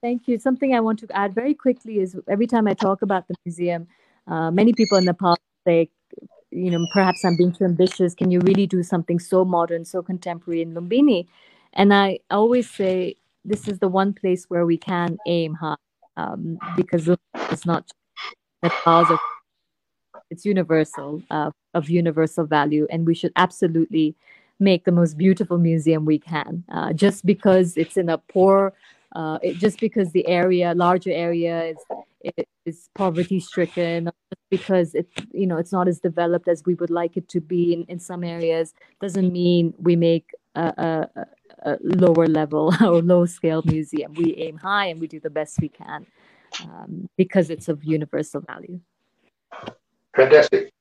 Thank you. Something I want to add very quickly is every time I talk about the museum, uh, many people in the past say, you know, perhaps I'm being too ambitious. Can you really do something so modern, so contemporary in Lumbini? And I always say this is the one place where we can aim high um, because it's not the cause of it's universal uh, of universal value and we should absolutely make the most beautiful museum we can uh, just because it's in a poor uh, it, just because the area larger area is it is poverty stricken because it's you know it's not as developed as we would like it to be in, in some areas doesn't mean we make a, a, a lower level or low scale museum we aim high and we do the best we can um, because it's of universal value. Fantastic.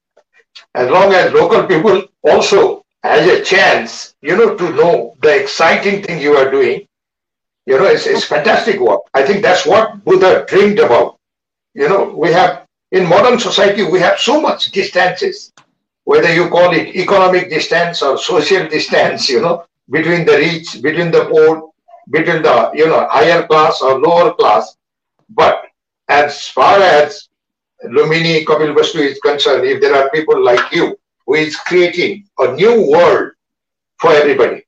As long as local people also has a chance, you know, to know the exciting thing you are doing, you know, it's, it's fantastic work. I think that's what Buddha dreamed about. You know, we have, in modern society, we have so much distances, whether you call it economic distance or social distance, you know, between the rich, between the poor, between the, you know, higher class or lower class. But as far as Lumbini Kapil Vastu is concerned, if there are people like you who is creating a new world for everybody,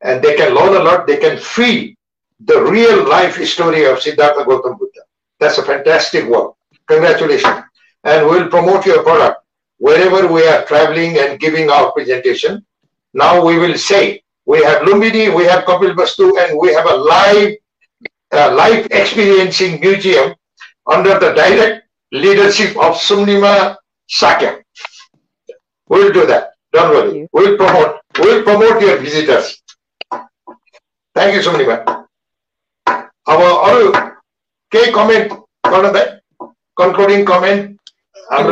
and they can learn a lot, they can feel the real life story of Siddhartha Gautam Buddha. That's a fantastic work. Congratulations. And we'll promote your product wherever we are traveling and giving our presentation. Now we will say we have Lumbini, we have Kapil Vastu, and we have a live, uh, life experiencing museum under the direct leadership of Sumnima Sakya. We'll do that. Don't worry. We'll promote. We'll promote your visitors. Thank you, Sumnima. Our other K comment, one the concluding comment. I'm.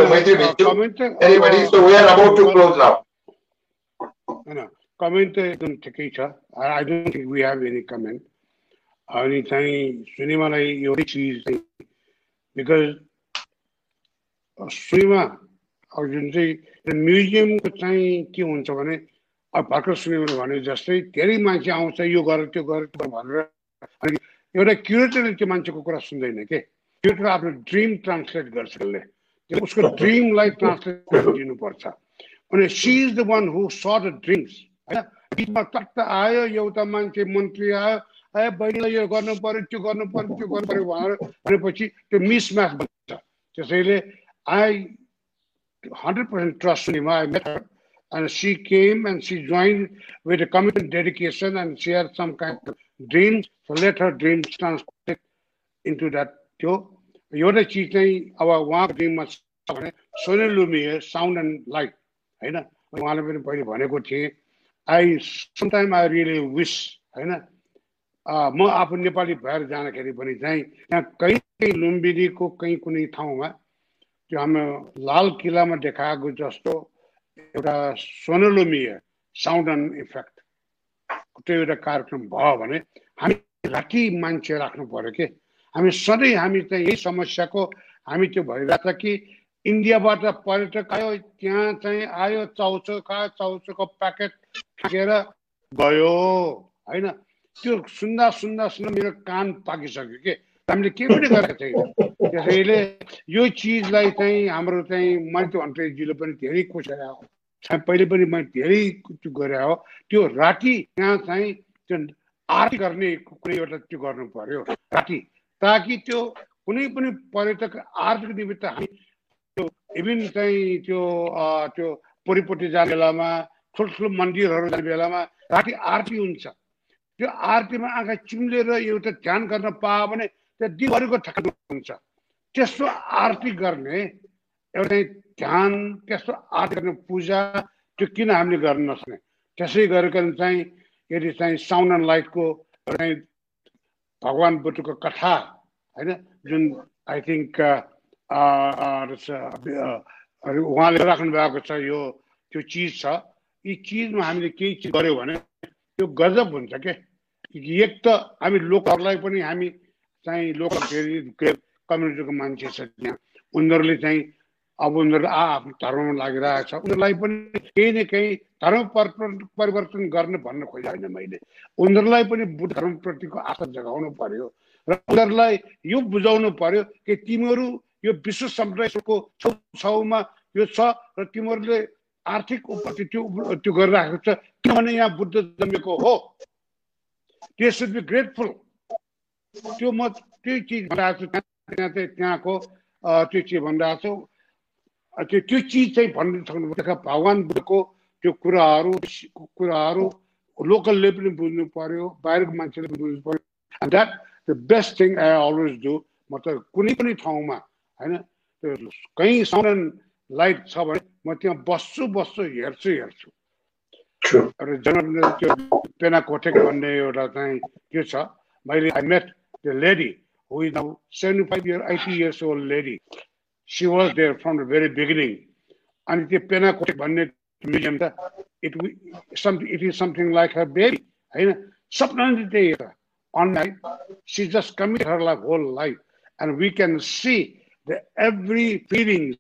Anybody, so we are about to close now. No, comment ಇದನ್ನು ಟೆಕೀಶ I don't think we have any comment ಅವನಿ ತಾಯಿ ಸುನಿಮಲೈ ಯೋರಿ ಚೀಸ್ because. सुईमा अब जुन चाहिँ म्युजियमको चाहिँ के हुन्छ भने अब भर्खर सुनेर भने जस्तै धेरै मान्छे आउँछ यो गर त्यो गर भनेर अनि एउटा क्युरेटरले त्यो मान्छेको कुरा सुन्दैन के क्युरेटर आफ्नो ड्रिम ट्रान्सलेट गर्छ उसले उसको ड्रिमलाई ट्रान्सलेट दिनुपर्छ अनि she is the one who saw the dreams होइन बिचमा टक्क आयो एउटा मान्छे मन्त्री आयो ए बहिनीलाई यो गर्नु पऱ्यो त्यो गर्नु पऱ्यो त्यो गर्नु पऱ्यो भनेर भनेपछि त्यो मिसम्याच बन्छ त्यसैले hundred percent trust Sunima I met her and she came and she joined with a commitment dedication and she had some kind of dreams. So let her dreams translate into that त्यो एउटा चिज चाहिँ अब उहाँको ड्रिममा छ भने सोने लुमियर साउन्ड एन्ड लाइट होइन उहाँले पनि पहिले भनेको थिएँ I sometime I really wish होइन म आफू नेपाली भएर जाँदाखेरि पनि चाहिँ यहाँ कहीँ लुम्बिनीको कहीँ कुनै ठाउँमा त्यो हाम्रो लाल किल्लामा देखाएको जस्तो एउटा सोनोलोमीय साउन्ड एन्ड इफेक्ट त्यो एउटा कार्यक्रम भयो भने हामी राति मान्छे राख्नु पर्यो के? हामी सधैँ हामी चाहिँ यही समस्याको हामी त्यो भइरहेछ कि इन्डियाबाट पर्यटक आयो त्यहाँ चाहिँ आयो चाउचो खायो चाउचोको प्याकेट खाएर गयो होइन? त्यो सुन्दा सुन्दा सुन्दा मेरो कान पाकिसक्यो के? हामीले के पनि गरेको छैन। त्यसैले यो चिजलाई चाहिँ हाम्रो चाहिँ मैले अन्ट्रेजीले पनि धेरै कोसेर हो पहिले पनि मैले धेरै त्यो गरे हो त्यो राति त्यहाँ चाहिँ त्यो आरती गर्ने कुनै एउटा त्यो गर्नु पर्यो राति। ताकि त्यो कुनै पनि पर्यटक आरतीको निमित्त हामी त्यो इभिन चाहिँ त्यो त्यो परिपट्टि जाने बेलामा ठुल्ठुलो मन्दिरहरू जाने बेलामा राति आरती हुन्छ। त्यो आरतीमा आँखा चिम्लेर एउटा ध्यान गर्न पायो भने त्यो दिनभरिको ठकान हुन्छ। त्यस्तो आरती गर्ने एउटा ध्यान त्यस्तो आरती गर्ने पूजा त्यो किन हामीले गर्न नसक्ने? त्यसै गरेर चाहिँ यदि चाहिँ साउन्ड लाइटको चाहिँ भगवान् बुद्धको कथा होइन जुन आई थिङ्क उहाँले राख्नु भएको छ यो त्यो चिज छ। यी चिजमा हामीले केही चिज गऱ्यौँ भने त्यो गजब हुन्छ के? एक त हामी लोकहरूलाई पनि हामी चाहिँ लोकल फेरि कम्युनिटीको मान्छे छ त्यहाँ। उनीहरूले चाहिँ अब उनीहरू आ आफ्नो धर्ममा लागिरहेको छ। उनीहरूलाई पनि केही न केही धर्म परिवर्तन गर्ने भन्न खोजेन मैले। उनीहरूलाई पनि बुद्ध धर्मप्रतिको आशा जगाउनु पर्यो। र उनीहरूलाई यो बुझाउनु पर्यो कि तिमीहरू यो विश्व समुदायको छेउछाउमा यो छ र तिमीहरूले आर्थिक उपति त्यो त्यो गरिरहेको छ। किनभने यहाँ बुद्ध जन्मेको हो। त्यो सुड बी ग्रेटफुल त्यो म त्यही चिज भनिरहेको छु त्यहाँ चाहिँ त्यहाँको त्यो चिज भनिरहेको छु त्यो त्यो चिज चाहिँ भन्नु सक्नु भगवान् बुद्धको त्यो कुराहरू कुराहरू लोकलले पनि बुझ्नु पर्यो बाहिरको मान्छेले पनि बुझ्नु पर्यो। And that the best thing I always do म त कुनै पनि ठाउँमा होइन त्यो कहीँ साउन्ड लाइट छ भने म त्यहाँ बस्छु बस्छु हेर्छु हेर्छु। एउटा जनरल त्यो पेना भन्ने एउटा चाहिँ त्यो छ मैले I met the lady who is now 75 year, 80 years old lady. She was there from the very beginning. And it's something Penacote Museum. It, some, it is something like her baby. Online, she just committed her life, whole life. And we can see the every feelings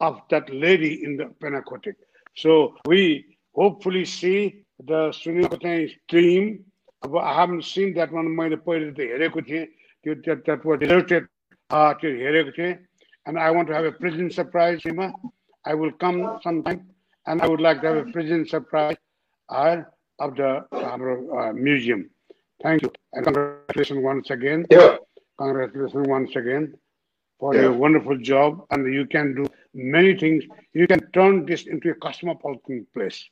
of that lady in the Penacotic. So we hopefully see the Sunicote stream I haven't seen that one. मैले पहिले त हेरेको थिएँ त्यो that were deserted त्यो हेरेको थिएँ and I want to have a present surprise Hima. I will come sometime and I would like to have a present surprise uh, of the uh, museum. Thank you and congratulations once again. Yeah. Congratulations once again for yeah. your wonderful job and you can do many things. You can turn this into a cosmopolitan place.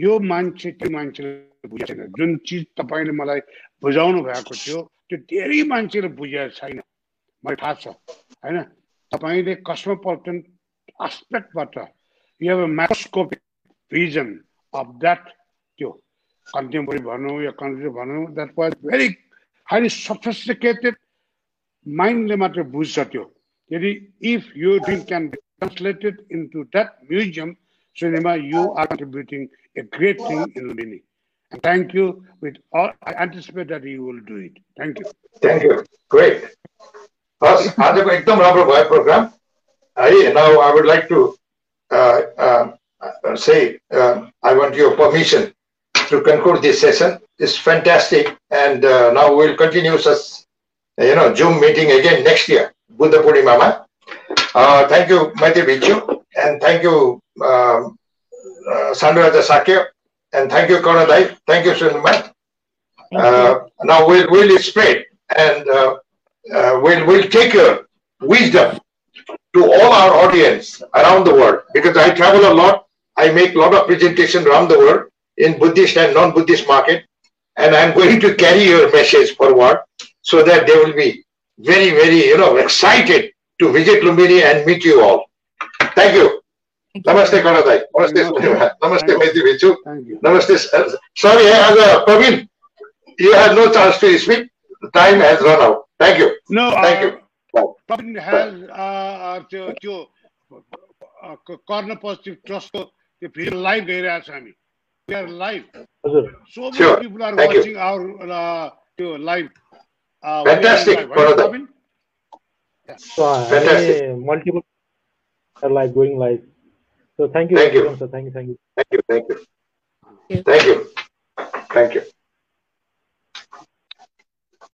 यो मान्छे त्यो मान्छेले बुझेको जुन चिज तपाईँले मलाई बुझाउनु भएको थियो त्यो धेरै मान्छेले बुझेको छैन। मलाई थाहा छ होइन? तपाईँले cosmopolitan आस्पेक्टबाट you have a microscopic vision of that त्यो कन्टेम्पोरी भनौँ या कन्ट्री भनौँ that was very highly sophisticated माइन्डले मात्र बुझ्छ त्यो। यदि इफ यो dream can be translated into that museum cinema, you are contributing a great thing in Lumini. And thank you. With all, I anticipate that you will do it. Thank you. Thank you. Great. First, आजको एकदम राम्रो भयो प्रोग्राम है now I would like to uh, uh, say uh, I want your permission to conclude this session. It's fantastic, and uh, now we'll continue such you know Zoom meeting again next year, Buddha Purnimama. Uh, thank you, Maiti Vichu, and thank you, um, uh, Sandraja Sakya. And thank you, Karanadai. Thank you, Sunima. Uh, now we'll, we'll spread and uh, uh, we'll, we'll take your wisdom to all our audience around the world because I travel a lot. I make a lot of presentation around the world in Buddhist and non-Buddhist market. And I'm going to carry your message forward so that they will be very, very, you know, excited to visit Lumbini and meet you all. Thank you. Namaste, Kanadai. Namaste, Namaste, Maiti Vichu. Namaste. Sorry, as a Praveen, you have no chance to speak. Time has run out. Thank you. No, thank uh, you. Praveen has त्यो त्यो कर्ण पोजिटिभ ट्रस्टको त्यो भिडियो लाइभ हेरिरहेको छ हामी वी आर लाइभ हजुर so many Sure. People are Thank you. Watching our त्यो live Fantastic, Bharat. So Fantastic. any multiple are like going live. so thank you, Thank you. sir. Thank you, thank you. Thank you, thank you. you. Thank you. Thank you.